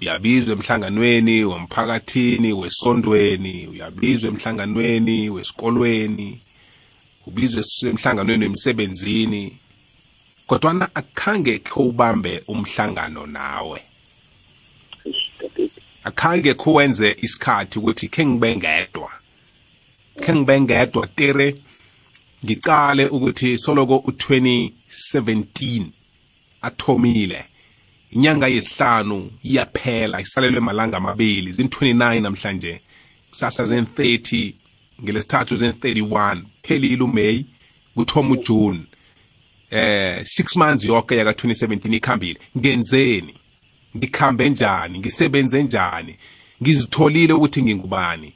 uyabizwa emhlanganweni womphakathini wesontweni uyabizwa emhlanganweni wesikolweni ubizwe emhlanganweni wemsebenzini kodwana akhange khe ubambe umhlangano nawe. Akhange khe wenze isikhathi ukuthi khe ngibe ngedwa. Khe ngibe ngedwa tere ngicale ukuthi soloko u-2017 athomile. Inyanga yesihlanu iyaphela isalelwe malanga amabili. Zin-29 namhlanje kusasa zen-30 ngelesithathu zen-31 phelile umeyi kuthoma ujune eh 6 months yonke yaka 2017 ikhambile. Ngenzeni? Ngikhambe njani? Ngisebenze njani? Ngizitholile ukuthi ngingubani?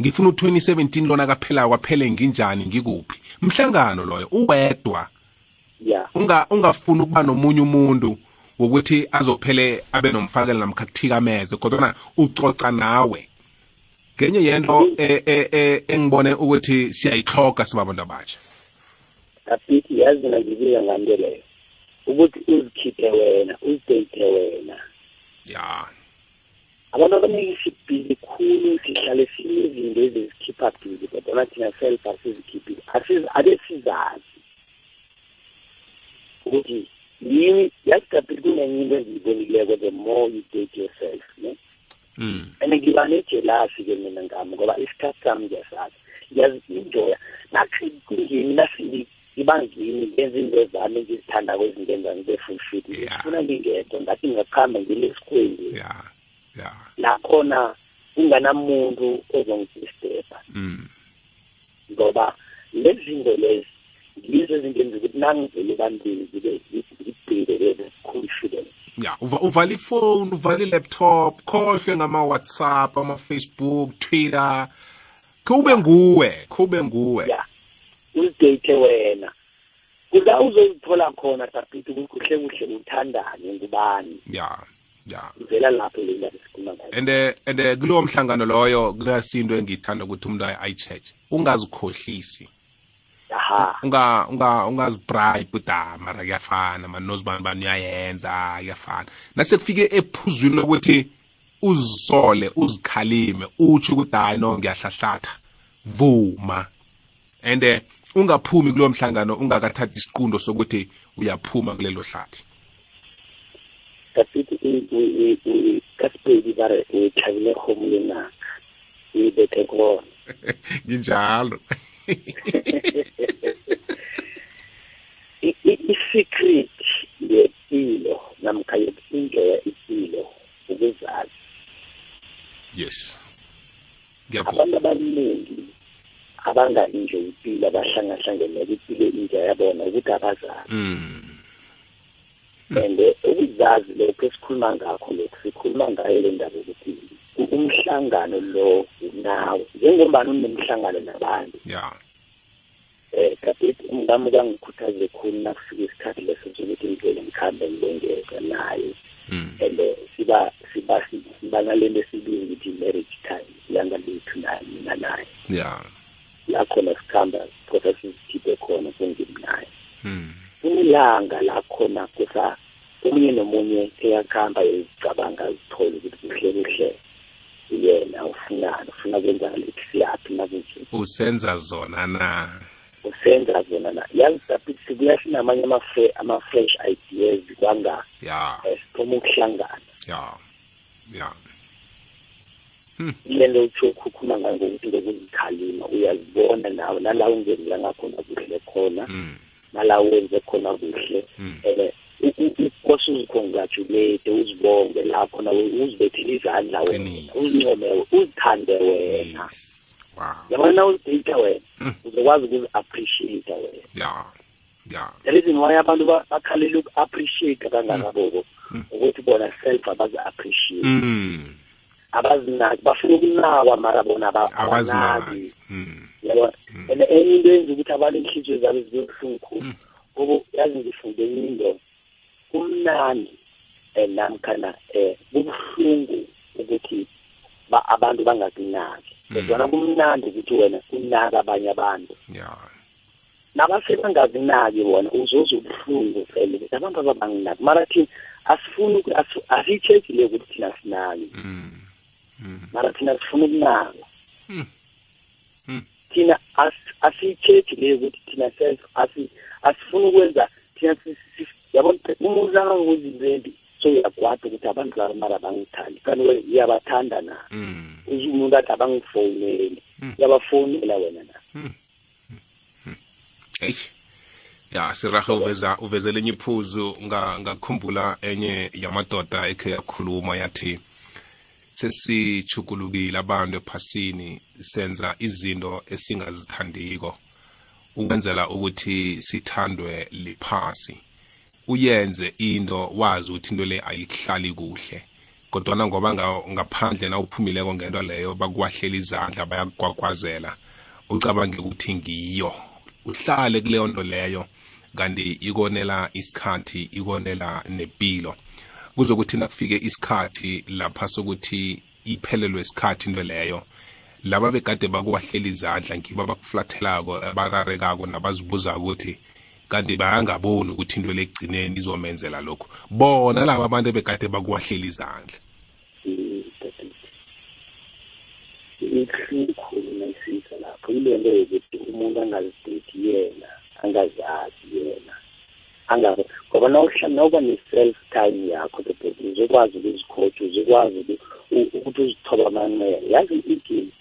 Ngifuna u2017 lona kaphela kwaphele nginjani ngikuphi? Umhlangano loyo uwedwa. Ya unga ungafuni ukuba nomunye umuntu wokuthi azophele abe nomfakela namkha kuthikameze kodwa ucoca nawe. Ngenye yento eh, eh, eh, engibone ukuthi siyayihloga sibabantu abatsha kapiti yazi mina ngibika nganto leyo. Ukuthi uzikhiphe wena uzidate wena. Ya. Abantu abaningi sibhizi khulu sihlale sinezinto ezizikhipha bhizi kodwana thina self asizikhiphile Asiz- ake sizazi ukuthi yini yazi kapiti kunenye into engiyibonileko the more you date yourself ne? Mm. And ngiba nejelasi-ke mina ngami ngoba isikhathi sami ngiyasazi ngiyazi-enjoya nathi kungimi nasili ngiba ngimi ngenza into zami engizithanda kwezingenza ngibe fulfilled Yeah. ngifuna ngingedwa ngathi ngingakuhamba ngilesikhweni ya ya lakhona kunganamuntu ozongidisturba mm. Ngoba lezi zinto lezi yizo ezinto enza ukuthi nangivele ebantwini zibe ngibhilele confidence ya uva uvala ifone uvala ilaptop khohlwe ngama-whatsapp ama-facebook twitter. Kube nguwe kube nguwe. Ya uzidate wena. Kula uzozithola khona tapiti ukuthi kuhle kuhle uthandane ngubani? Ya ya. Ivela lapho le ndaba esikhuluma ngayo and and kulowo mhlangano loyo kunasinto engiyithanda ukuthi umuntu ayi-cheche ungazikhohlisi. Unga unga ungazibribe ah mara kuyafana mani nozibani bani uyayenza kuyafana. Nasekufike ephuzwini lokuthi uzisole uzikhalime utsho ukuthi hayi no ngiyahlahlatha vuma. And eh, ungaphumi kulowo mhlangano ungakathathi isiqundo sokuthi uyaphuma kulelo hlathi. Tapiti kasipedi ba re o tlhabile kgomo le naka o ibethe kona nginjalo I- i- i-secret yempilo namkha yoku-enjoya impilo ukuzazi yes. Ngiyavuma abantu abaningi abanga-enjoy impilo abahlangahlangenela impilo inja yabona ukuthi abazazi mm. And ukuzazi lokho esikhuluma ngakho lokhu sikhuluma ngayo le ndaba yokuthi u- umhlangano lo nawe njengombani unemhlangano nabantu. Ya. Um kade umngami kangikhuthaze khulu nakufika isikhathi leso sokuthi ngivele ngikhambe ngibengeka naye. Mm and eh, siba siba siba nalento esibiza ukuthi marriage time ilanga lethu mina naye. Ya. La khona sikhamba phosa sizikhiphe khona sengimnaye. Mm ilanga la khona kusa omunye nomunye eyakuhamba ezicabanga azithole ukuthi kuhle kuhle yena ufunani ufuna kwenza lithi siyaphi nakuthi usenza zona na? Usenza zona na. Yazi saphithi sibuya sinamanye ama-fre- ama-fresh ideas kwanga. Ya. Um sithoma ukuhlangana. Ya ya. Ile nto utsho ukhukhuma ngayo ngokuthi ngokuzikhalima uyazibona nawe nala ungenzela ngakhona kuhle khona. Mm nala wenze khona kuhle. Mm. um kose uzikhongratulate uzibonge lapho nawe uzibethele izandla wena. Qiniso. uzincome uzithande wena. Yes wow. Yabona uzidata wena Mm. uzokwazi ukuzi-appreciate wena. Ya ya. The reason why abantu ba- bakhalele uku-appreciate kangakaboko ukuthi bona self abazi-appreciate mm abazinaki bafuna ukunakwa mara bona aba- abazinaki abanaki mm yabona and enye into yenza ukuthi abantu inhliziyo zabo zibe buhlungu khulu ngoba yazi ngifunde into kumnandi um namkhana um kubuhlungu ukuthi ba- abantu bangakunaki. Kodwana kumnandi ukuthi wena unaka abanye abantu. Ya. Nabase bangakunaki bona uzoza ubuhlungu vele ukuthi abantu ababanginaki. Mara thina asifuni asiyitshekile ukuthi thina sinaki mm. Mm. Mara thina sifuna ukunaka. Mm. Mm. Thina as- asiyichechi leyo ukuthi thina self asi- asifuni ukwenza thina si- si- yabona umuntu angangozirendi so uyagwada ukuthi abantu laba mara bangithandi. Kanti wena uyabathanda na? Mm uze umuntu athi abangifowuneli. Uyabafowunela wena na? Hey. Ya sirahe uveza uvezele enye iphuzu nga ngakhumbula enye yamadoda ekhe yakhuluma yathi sesichukulukile abantu ephasini. Senza izinto esingazithandiko. Ukwenzela ukuthi sithandwe liphasi. Uyenze into wazi ukuthi into le ayikuhlali kuhle. Kodwana ngoba nga- ngaphandle na uphumileko ngento leyo bakuwahlela izandla bayakugwagwazela ucabange ukuthi ngiyo. Uhlale kuleyo nto leyo kanti ikonela isikhathi ikonela nempilo kuzokuthi nakufike isikhathi lapha sokuthi iphelelwe isikhathi into leyo laba begade bakuwahlela izandla ngibo abakuflathelako abararekako nabazibuzako ukuthi kanti bayangaboni ukuthi into le egcineni izomenzela lokhu. Bona laba abantu begade bakuwahlela izandla. Ibuhlungu khulu nayifika lapho ile nto yokuthi umuntu angazidate yena angazazi yena angabe ngoba nawuhla- nawuba ne-self time yakho begodu uzokwazi ukuzikhoja uzokwazi uku- u- ukuthi uzithoba amanxele yazi igini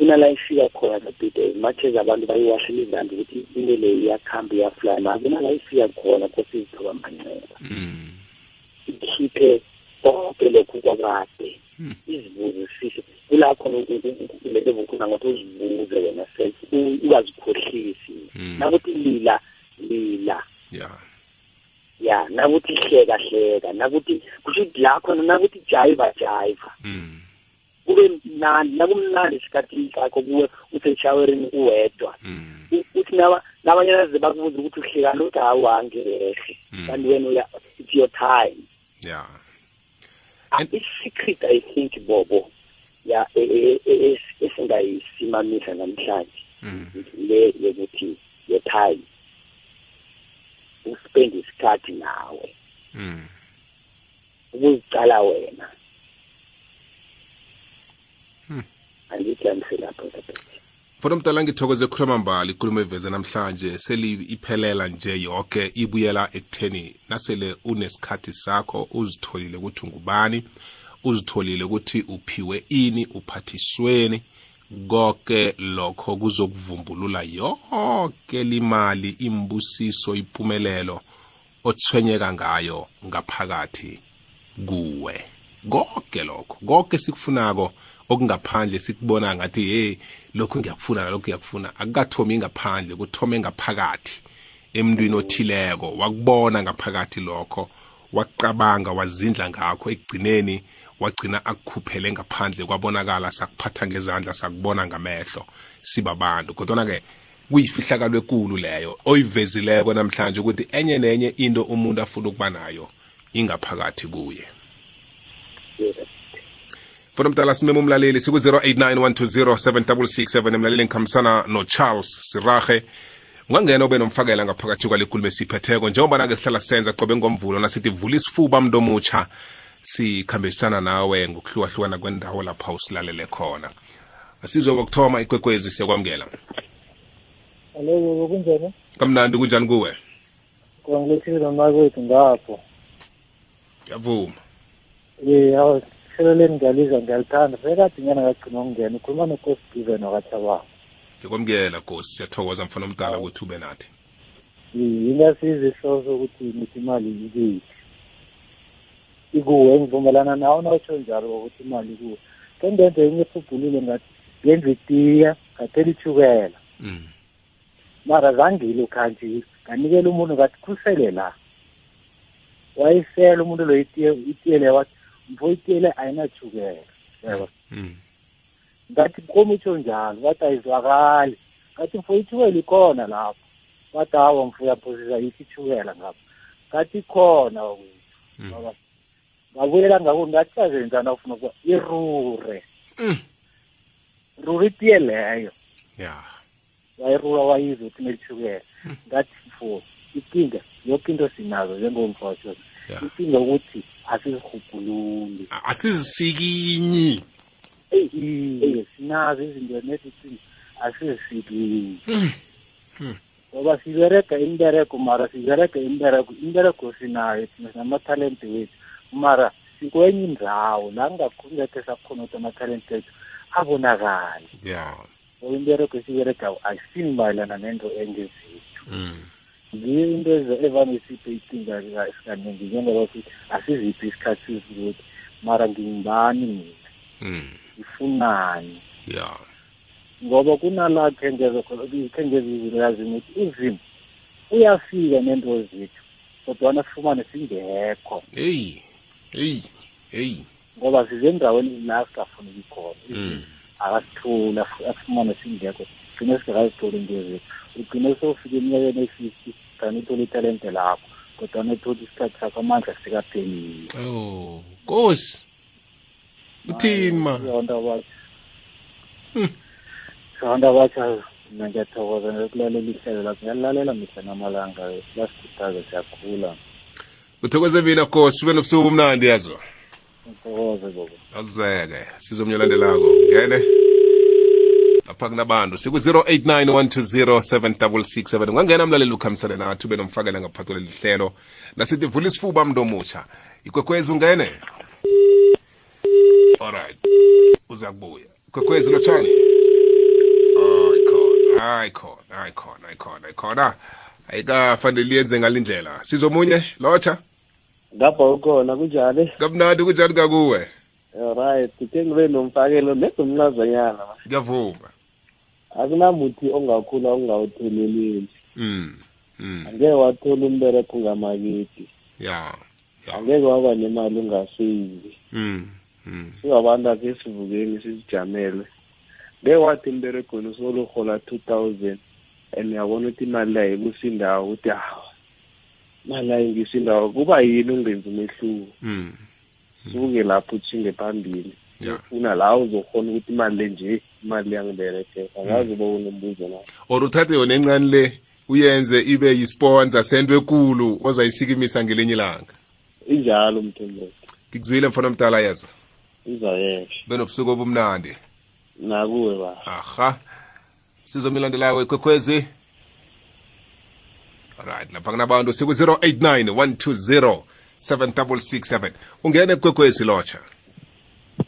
kunala ifika khona kabide as much as abantu bayiwahlela izandla ukuthi into le iyakhamba iyafly ma kunala ifika khona kose izithoba amanxeba mm. ikhiphe konke lokhu kwakade. Izibuzisise kula khona lento vukhuna ngokuthi uzibuze wena self u- ungazikhohlisi Mm. nakuthi lila lila. Ya. Ya nakuthi hleka hleka. Nakuthi kusho ukuthi la khona nakuthi jayiva jayiva mm. Kube mnandi nakumnandi esikhathini sakho kuwe useshawerini uwedwa. Mm. Uthi naba- nabanye naze bakubuza ukuthi uhleka lothi hawu angerehe Mm. kanti wena it's your time. Ya. Ah, i-secret i think bobo. Ya e- e- e- es- esingayisimamisa namhlanje. Mm. le yokuthi your time. Uspend isikhathi nawe. Ukuzicala wena. Angithi angiselapho Fona mdala ngithokoze khuluma mbali ikulumo eveze namhlanje. Seli iphelela nje yonke ibuyela ekutheni nasele unesikhathi sakho uzitholile ukuthi ungubani uzitholile ukuthi uphiwe ini uphathisweni. Konke lokho kuzokuvumbulula yonke limali imbusiso impumelelo othwenyeka ngayo ngaphakathi kuwe. Konke lokho konke sikufunako okungaphandle sikubona ngathi hey lokhu ngiyakufuna nalokhu ngiyakufuna. Akukathomi ngaphandle kuthome ngaphakathi emntwini othileko. Wakubona ngaphakathi lokho waqabanga wazindla ngakho. Ekugcineni wagcina akukhuphele ngaphandle kwabonakala sakuphatha ngezandla sakubona ngamehlo sibabantu kodwana-ke kuyifihlakalo ekulu leyo oyivezileko namhlanje ukuthi enye nenye into umuntu afuna ukuba nayo ingaphakathi kuye. Fona mdala simeme umlaleli siku-089 120 7667 emlaleli ngikhambisana no-charles sirahe. Ungangena ube nomfakela ngaphakathi kwalekhulumo esiphetheko njengoba nake sihlala senza qobe ngomvulo nasithi vula isifuba mntu omutsha sikhambisana nawe ngokuhlukahlukana kwendawo lapha usilalele khona. Asizwe kokuthoma ikwekwezi siyakwamukela. Alo kunjani? kamnandi kunjani kuwe? Kwangilethile nomakwethu ngapho. ngiyavuma. Eh awu hleleleni ngiyaliza ngiyalithanda. Sekade ngena ngagcina ukungena ukhuluma noNkosi Given wakathabanga. ngikwamukela gosi siyathokoza mfana omdala ukuthi ube nathi Ingasiza ihloso ukuthi nithi imali ikuphi. Ikuwe ngivumelana nawe nawutsho njalo ukuthi imali ikuwe. Kengenze enye ephubhulile ngathi ngenza itiya ngathela ichukela. mm. mara zangile ukhanjile nganikela umuntu ngathi kusele la wayisela umuntu lo itiye leyo wathi mfo itiye le ayinachukela yebo. Mm. ngathi komu itsho njalo wathi ayizwakali. Ngathi mfo ichukela ikhona lapho. Wathi hawa mfo uyaphosisa ithi ichukela ngapho ngathi ikhona wakwethu Mm. Ngabuyela ngako ngathi kazenzana ufuna ukuba irure. Mm. rure itiye leyo. Ya. Wayirula wayizwa ukuthi nelithukela ngathi mfo inkinga yonke into sinazo njengomfasho ya. Inkinga ukuthi asizirhubhululi A- asizisikinyi eyi sinazo izinto nezithi asizisikinyi ngoba siberega imbereko mara siberega imbereko imbereko sinayo thina sinamathalente wethu. Mara sikwenye indawo la ngakungekhe sakhona ukuthi amathalente wethu abonakale. Ya. Ngoba imbereko esiyiberegayo ayisimayelana nento engezethu mm. Ngiyo into ezo- evane isiphe ikinga kaningi njengoba sithi asiziphi isikhathi sizukuthi mara ngingibani mina? Mm. ngifunani? Ya. Ngoba kunala khengeza khengeza izinto yazini ukuthi uzimo uyafika nento zethu kodwana sifumane singekho. Eyi eyi eyi. Ngoba size endaweni la singafuneki khona Mm. akasithula asifumane singekho. Gcine singakazitholi into zethu ugcine sowufika eminyakeni e-fifty kanti uthole italente lakho kodwana uthole isikhathi sakho amandla sikaphelile oh kosi uthini ma? Abantu abatsha abantu abatsha mina ngiyathokoza nokulalela ihlelo lakho. Ngiyalilalela mihla namalanga lasikhuthaza siyakhula. Uthokoze mina kosi ube nobusuku obumnandi yazo ngithokoze bobo azweke sizomnyalandelako ngene lapha kunabantu. Siku-089 120 ungangena mlaleli ukhamisane nathi ube nomfakela ngaphathi kwaleli hlelo. Nasithi vula isifuba mntu omutsha. Ikwekwezi ungene. Alright uza kubuya. Ikwekwezi lotshani ayikhona ayikhona ayikhona ayikhona ayikhona ayikafanele yenze ngalindlela sizomunye lotsha? Ngapha ukhona kunjani? Kamnandi kunjani kakuwe? Right ke ngibe nomfakelo nezomncazanyana. Ma. ngiyavuma akunamuthi ongakhula ungawutheleleli mm. mm. angeke wathola umbereko ungamaketi ya ya angeke waba nemali ungaseyivi mm. mm. singabantu akhe sivukeni sizijamele ngeke wathi emberegweni usolo urhola two thousand and uyabona ukuthi imali layo kusindawo ukuthi hawa imali layo ngisindawo kuba yini ungenza umehluko mm. suke lapho uthinge phambili ya ufuna la uzokhona ukuthi imali le nje imali yangiberekela angazi uba unombuzo na. Or uthathe yona encane le uyenze ibe yisponsor sento ekulu ozayisikimisa ngelinye ilanga? Injalo mthembethi ngikuzwile mfana mdala yeza izayesha. Benobusuku obumnandi. Nakuwe ba. Aha. Sizomilandelako ikwekhwezi alright lapha kunabantu siku-089 120 7667 ungene ekwekhwezi lotsha.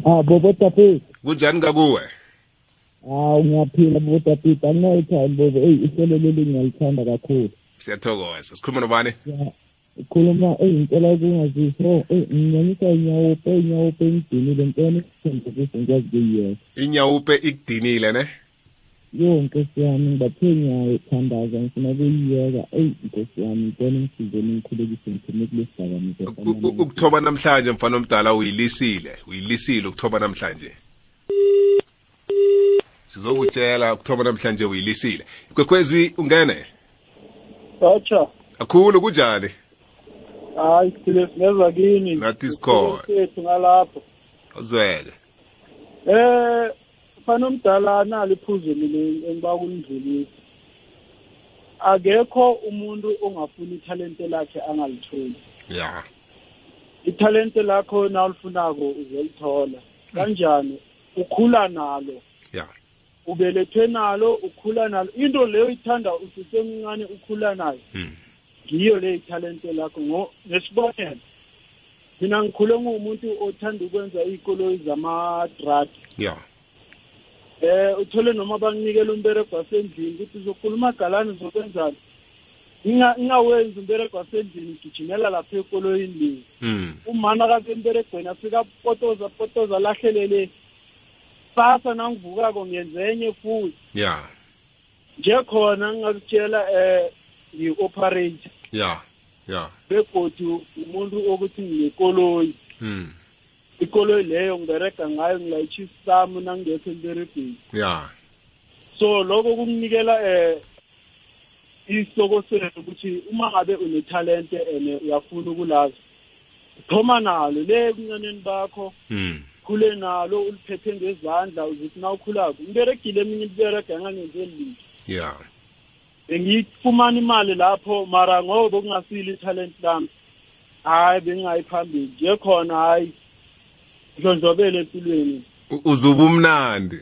Ah bobo tapeti. kunjani kakuwe Ah ngiyaphila bobo tapeti. Anginayo bobo. Ey ihlelo leli ngiyalithanda kakhulu. siyathokoza sikhuluma nobani Ya khuluma ey ngicela ukungazisho ey nginyanyisa inyawo pe inyawo pe ngidinile ngicela ukuthi ngikwazi kuyiyeka. inyawupe ikudinile ne Yo nkosi yami ngibathe ngiyayithandaza ngifuna ukuyiyeka. Ey nkosi yami ngicela ngisize ningikhulekise ngiphume kule sidakamizwa U- u- samanje. ukuthoba namhlanje mfana omdala uyilisile uyilisile ukuthoba namhlanje sizokutshela ukuthoba namhlanje uyilisile. Ikwekhwezi ungene? Batsha, akhulu kunjani? Hayi siphile sineza kini. Nathi sikhona. Sethu ngalapho. uzweke Eh, fana omdala nalo iphuzu leli engiba kunidlulisa. akekho umuntu ongafuni ithalente lakhe angalitholi. Ya. Ithalente lakho nawulifunako uzolithola. Kanjani? Ukhula nalo. Ya. Ubelethwe nalo ukhula nalo. Into leyo ithanda ususemncane ukhula nayo. Mm. ngiyo le ithalente lakho ngo- ngesibonelo mina ngikhule ngumuntu othanda ukwenza iy'koloyi zama-drug ya. Eh uthole noma bakunikela umberego wasendlini ukuthi uzokhuluma galani uzokwenzani. Nginga- ngingawenzi umberego wasendlini gijimela lapha ekoloyini. Le Mm. umama kasemberegweni afika potoza potoza lahlelele sasa nangivukako ngenza enye futhi. Ya. Nje khona ngingakutshela eh ngi-operator ya ya. Begodu umuntu okuthi nginekoloyi Mm. ikoloyi leyo ngiberega ngayo ngilayitshisa sami nangingekho emberegweni. Ya. So lokho kunginikela eh isoko senu ukuthi uma ngabe unetalente and uyafuna ukulazi thoma nalo le ebuncaneni bakho. Mm. Khule nalo uliphethe ngezandla uzithi na ukhulako ngiberegile eminye ibiberega engangenzeli litho ya. Bengiyifumana imali lapho mara ngoba kungasile italent lami hayi bengingayi phambili. Nje khona hayi ndlondlobele empilweni. U- uzuba umnandi.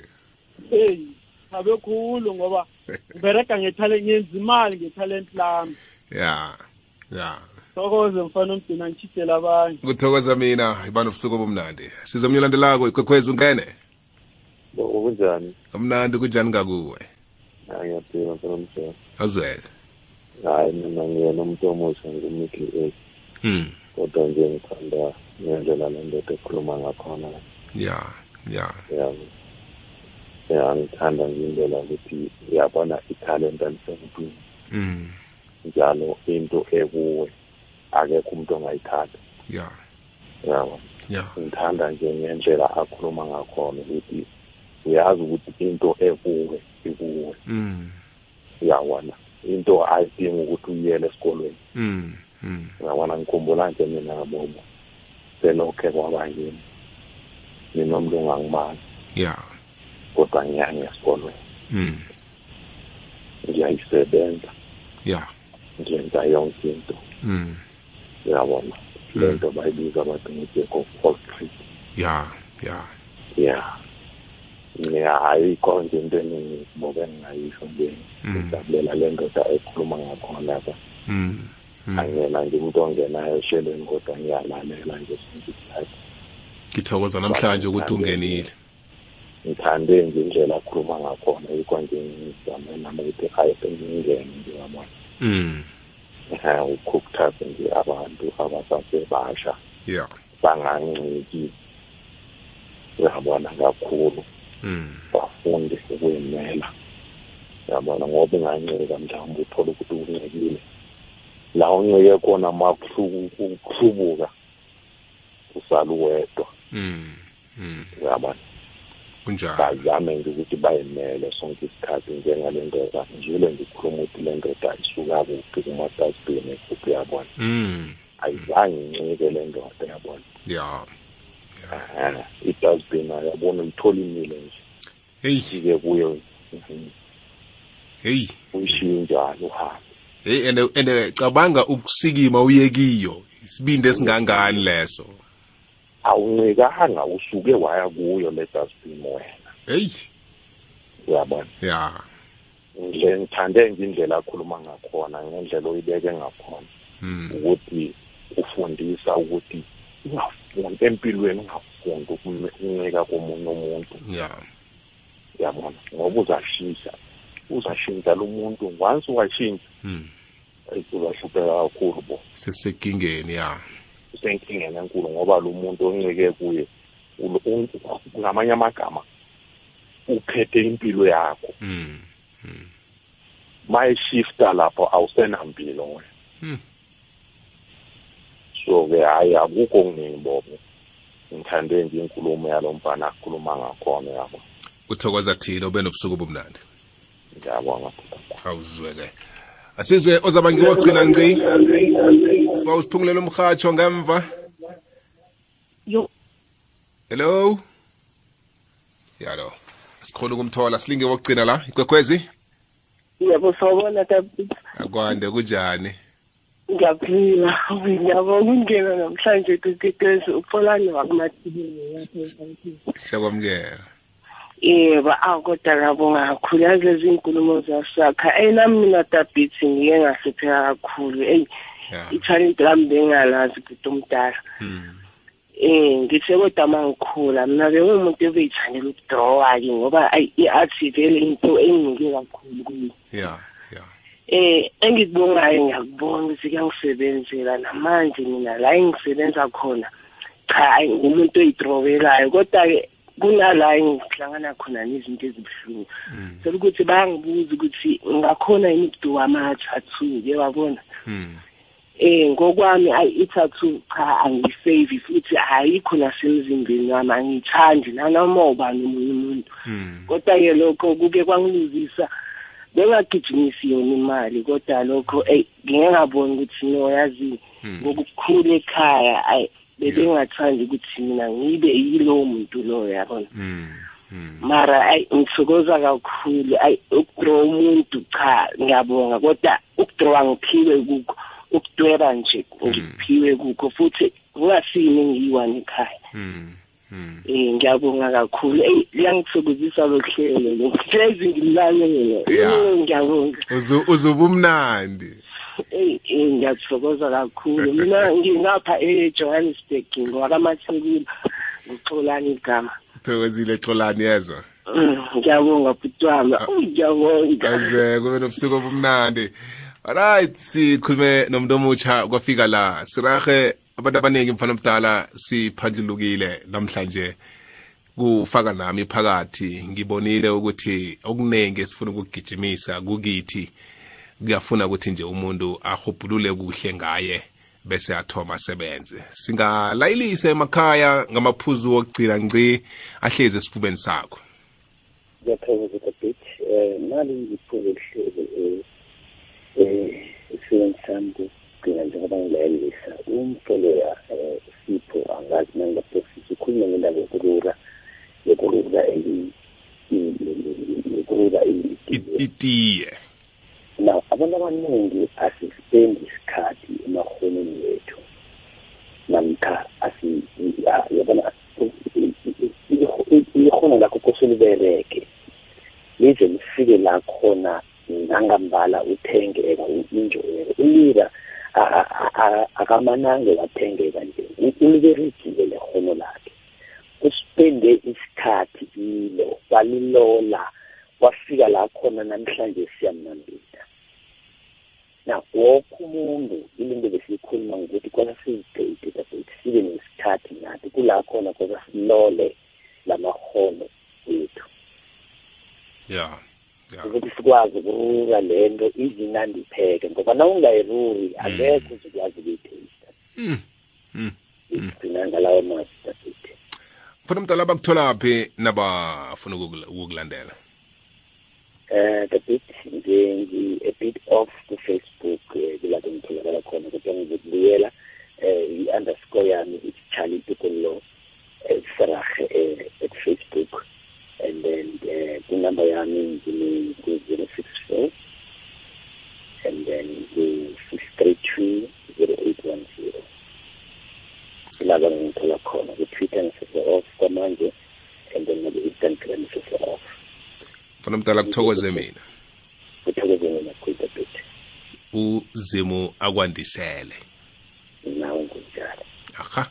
Eyi abe khulu ngoba ngiberega ngetalent ngenza imali ngetalent lami. Ya ya. Sokoze mfana omgcina ngitshidela abanye. Kuthokoza mina ibana ubusuku obumnandi. Size umnyolandelako ikwekhwezi ungene? Kunjani? Kamnandi kunjani ngakuwe? Hayi ngiyaphila mfana msha azwele. Hayi mina ngiyena umuntu omusha ngimiddle age Mm. kodwa nje ngithanda ngendlela le ndoda ekhuluma ngakhona. Ya ya. Yabo. Ya ngithanda nje indlela ukuthi uyabona ithalente alisemntwini Mm. njalo into ekuwe. Akekho umuntu ongayithatha ya. Yabo. Ya. Ngithanda nje ngendlela akhuluma ngakhona ukuthi uyazi ukuthi into ekuwe ikuwe. Mm. uyabona into ayidingi ukuthi uyiyele esikolweni. Mm. Mm. uyabona ngikhumbula nje mina kabobo selokhe kwabangini mina umuntu ongangimazi ya. Kodwa ngiyanga esikolweni. Mm. ngiyayisebenza. Ya. Ngiyenza yonke into. Mm. Uyabona le nto bayibiza bathi Wall Street. Ya ya. Ya. Ya ayikho nje into eningi bobe ngingayisho nje. Mm. ngijabulela le ndoda ekhuluma ngakhona lapha Mm. Mm. angena nje umuntu ongenayo esheleni kodwa ngiyalalela nje sonke isikhathi ngithokoza namhlanje ukuthi ungenile. Ngithande nje indlela akhuluma ngakhona. Yikho nje ngizame nami ukuthi hayi sengingene nje yabona. Mm. Ukukhuthaze nje abantu abasasebasha ya banganciki uyabona kakhulu. Mm. bafunde ukuyimela yabona ngoba ungancika mhlawumbe uthole ukuthi uncikile la uncike khona ma kuhlubuka usala uwedwa Mm. Mm. uyabona? Bazame nje ukuthi bayimele sonke isikhathi njengale ndoda. Njile ngikhuluma ukuthi le ndoda isuka kuphi kuma-dustbin ekuphi yabona Mm. ayizange incike le ndoda yabona ya. I-dustbin ayabona uyithola imile nje. Heyi ike kuyo. Heyi uyishiye njalo uhambe. Hey and and cabanga ukusikima uyekiyo isibindi esingangani leso? Awuncikanga usuke waya kuyo le dustbin wena. Hey. Uyabona? Ya. Nje ngithande nje indlela akhuluma ngakhona ngendlela oyibeke ngakhona. Mm. ukuthi ufundisa ukuthi ungafundi empilweni ungafundi ukuncika komunye umuntu. Ya. Yabona ngoba uzashintsha uzashintsha lo muntu. Once washintsha mm. uzahlupheka kakhulu bo. Sesekingeni ya. Usenkingeni enkulu ngoba lo muntu oncike kuye ngamanye amagama uphethe impilo yakho. Mm. mayeshifta lapho awusenampilo wena. Hmm. so ke hayi akukho okuningi bobo ngithande nje inkulumo yalo mfana akhuluma ngakhona yabo. Uthokoza thina ube nobusuku obumnandi. Ngiyabonga awuzweke. Asizwe ozaba ngiwogcina ngci. Siba usiphungulela umhatsho ngemva. Yo. Hello? Yalo. Sikhona ukumthola silinge wokugcina la ikwekhwezi yebo sawubona tabit akwande kunjani? Ngiyaphila ngiyabonga. Ukungena namhlanje kukitezi uxolani wakumathibini siyakwamukela. Yebo awu kodwa ngabonga kakhulu yazi lezi nkulumo zasakha eyi nami mina tabit ngiye ngahlupheka kakhulu. Eyi ithalente lami bengingalazi kude omdala Mm. eh ngithe kodwa mangikhula mina bengumuntu ebeyithandela ukudrawa-ke ngoba i-art vele into engike kakhulu kuyo ya ya. Eh engikubongayo ngiyakubona ukuthi kuyangisebenzela. Namanje mina la engisebenza khona cha ngumuntu oyidrowelayo kodwa-ke kunala engihlangana khona nezinto ezibuhlungu. Sekuthi bayangibuza ukuthi ngakhona yini ukuduka ama-tattoo-ke wabona Mm. eh ngokwami ayi ithathu cha angiyisevi futhi ayikho nasemzimbeni wami angiyithandi nanoma ubani omunye umuntu. Mm. kodwa-ke lokho kuke kwangiluzisa bengagijimisi yona imali kodwa lokho eyi ngike ngabona ukuthi no yazi ngokukhula ekhaya ayi bebengathandi ukuthi mina ngibe yilowo muntu loyo yabona Mm. Mm. mara ayi ngithokoza kakhulu ayi ukudraw umuntu cha ngiyabonga kodwa ukudraw ngiphiwe kukho ukudweba nje ngiphiwe kukho futhi kungasini engiyiwani ekhaya Mm. Mm. eh ngiyabonga kakhulu eyi liyangithokozisa lo hlelo lo hlezi ngimlalele Yeah. Eh, ngiyabonga Uzu- uzuba umnandi eyi eh, ngiyathokoza kakhulu. Mina ngingapha e-johannesburg ngowakamathekula ngixolani igama. Thokozile xolani yezwa? Mm, ngiyabonga bhuti wami. Uy, ngiyabonga. aze kube nobusuku obumnandi. Alright sikhulume nomuntu omutsha kwafika la. Sirahe abantu abaningi mfana mdala siphandlulukile namhlanje. Kufaka nami phakathi ngibonile ukuthi okuningi esifuna ukugijimisa kukithi. Kuyafuna ukuthi nje umuntu ahubhulule kuhle ngaye bese athoma asebenze singalayilise emakhaya ngamaphuzu wokugcina ngci ahlezi esifubeni sakho ngiyathokoza kabit um nali ngiphuze elihlelo um esifeni sami kugcina njengoba ngilayelisa umfoloya um sipho angazi nangaphosisa ukhulume ngendaba yokurura yokurura I- itiye now abantu abaningi asispendi isikhathi emahonweni wethu namkha yabona ikhono lakho kose libereke lize lifike la khona nangambala uthengeka u-enjoyeke ulira akamanange wathengeka nje uliberegile lekhono lakhe uspende isikhathi kilo walilola wafika la khona namhlanje siyamnambisa na woke umuntu ilinto besiyikhuluma ngokuthi kwasa sizidate ukuthi sibe nesikhathi nathi kula khona kwasa silole lamahono wethu ya ya. Ukuthi sikwazi ukurura le nto izinandipheke ngoba na ungayiruri akekho uzokwazi ukuyitheyista Mm. Mm. igcina ngalawo mazwi dafethu mfana mdala bakuthola phi nabafuna ukukula- ukukulandela? Um the bit nje ngi-a bit off ku-facebook um kulapho ngitholakala khona kodwa ngizokubuyela um i-underscore yami ithi charlie piccolo um serahe um at facebook. And then um kunumber yami ngine ku-zero six four. And then ku-six three two zero eight one zero. Ilaba ngithola khona ku-twitter ngisese-off kwamanje and then naku-instagram ngisese-off mfana mdala kuthokoze mina. Mina uzimu akwandisele. Aha.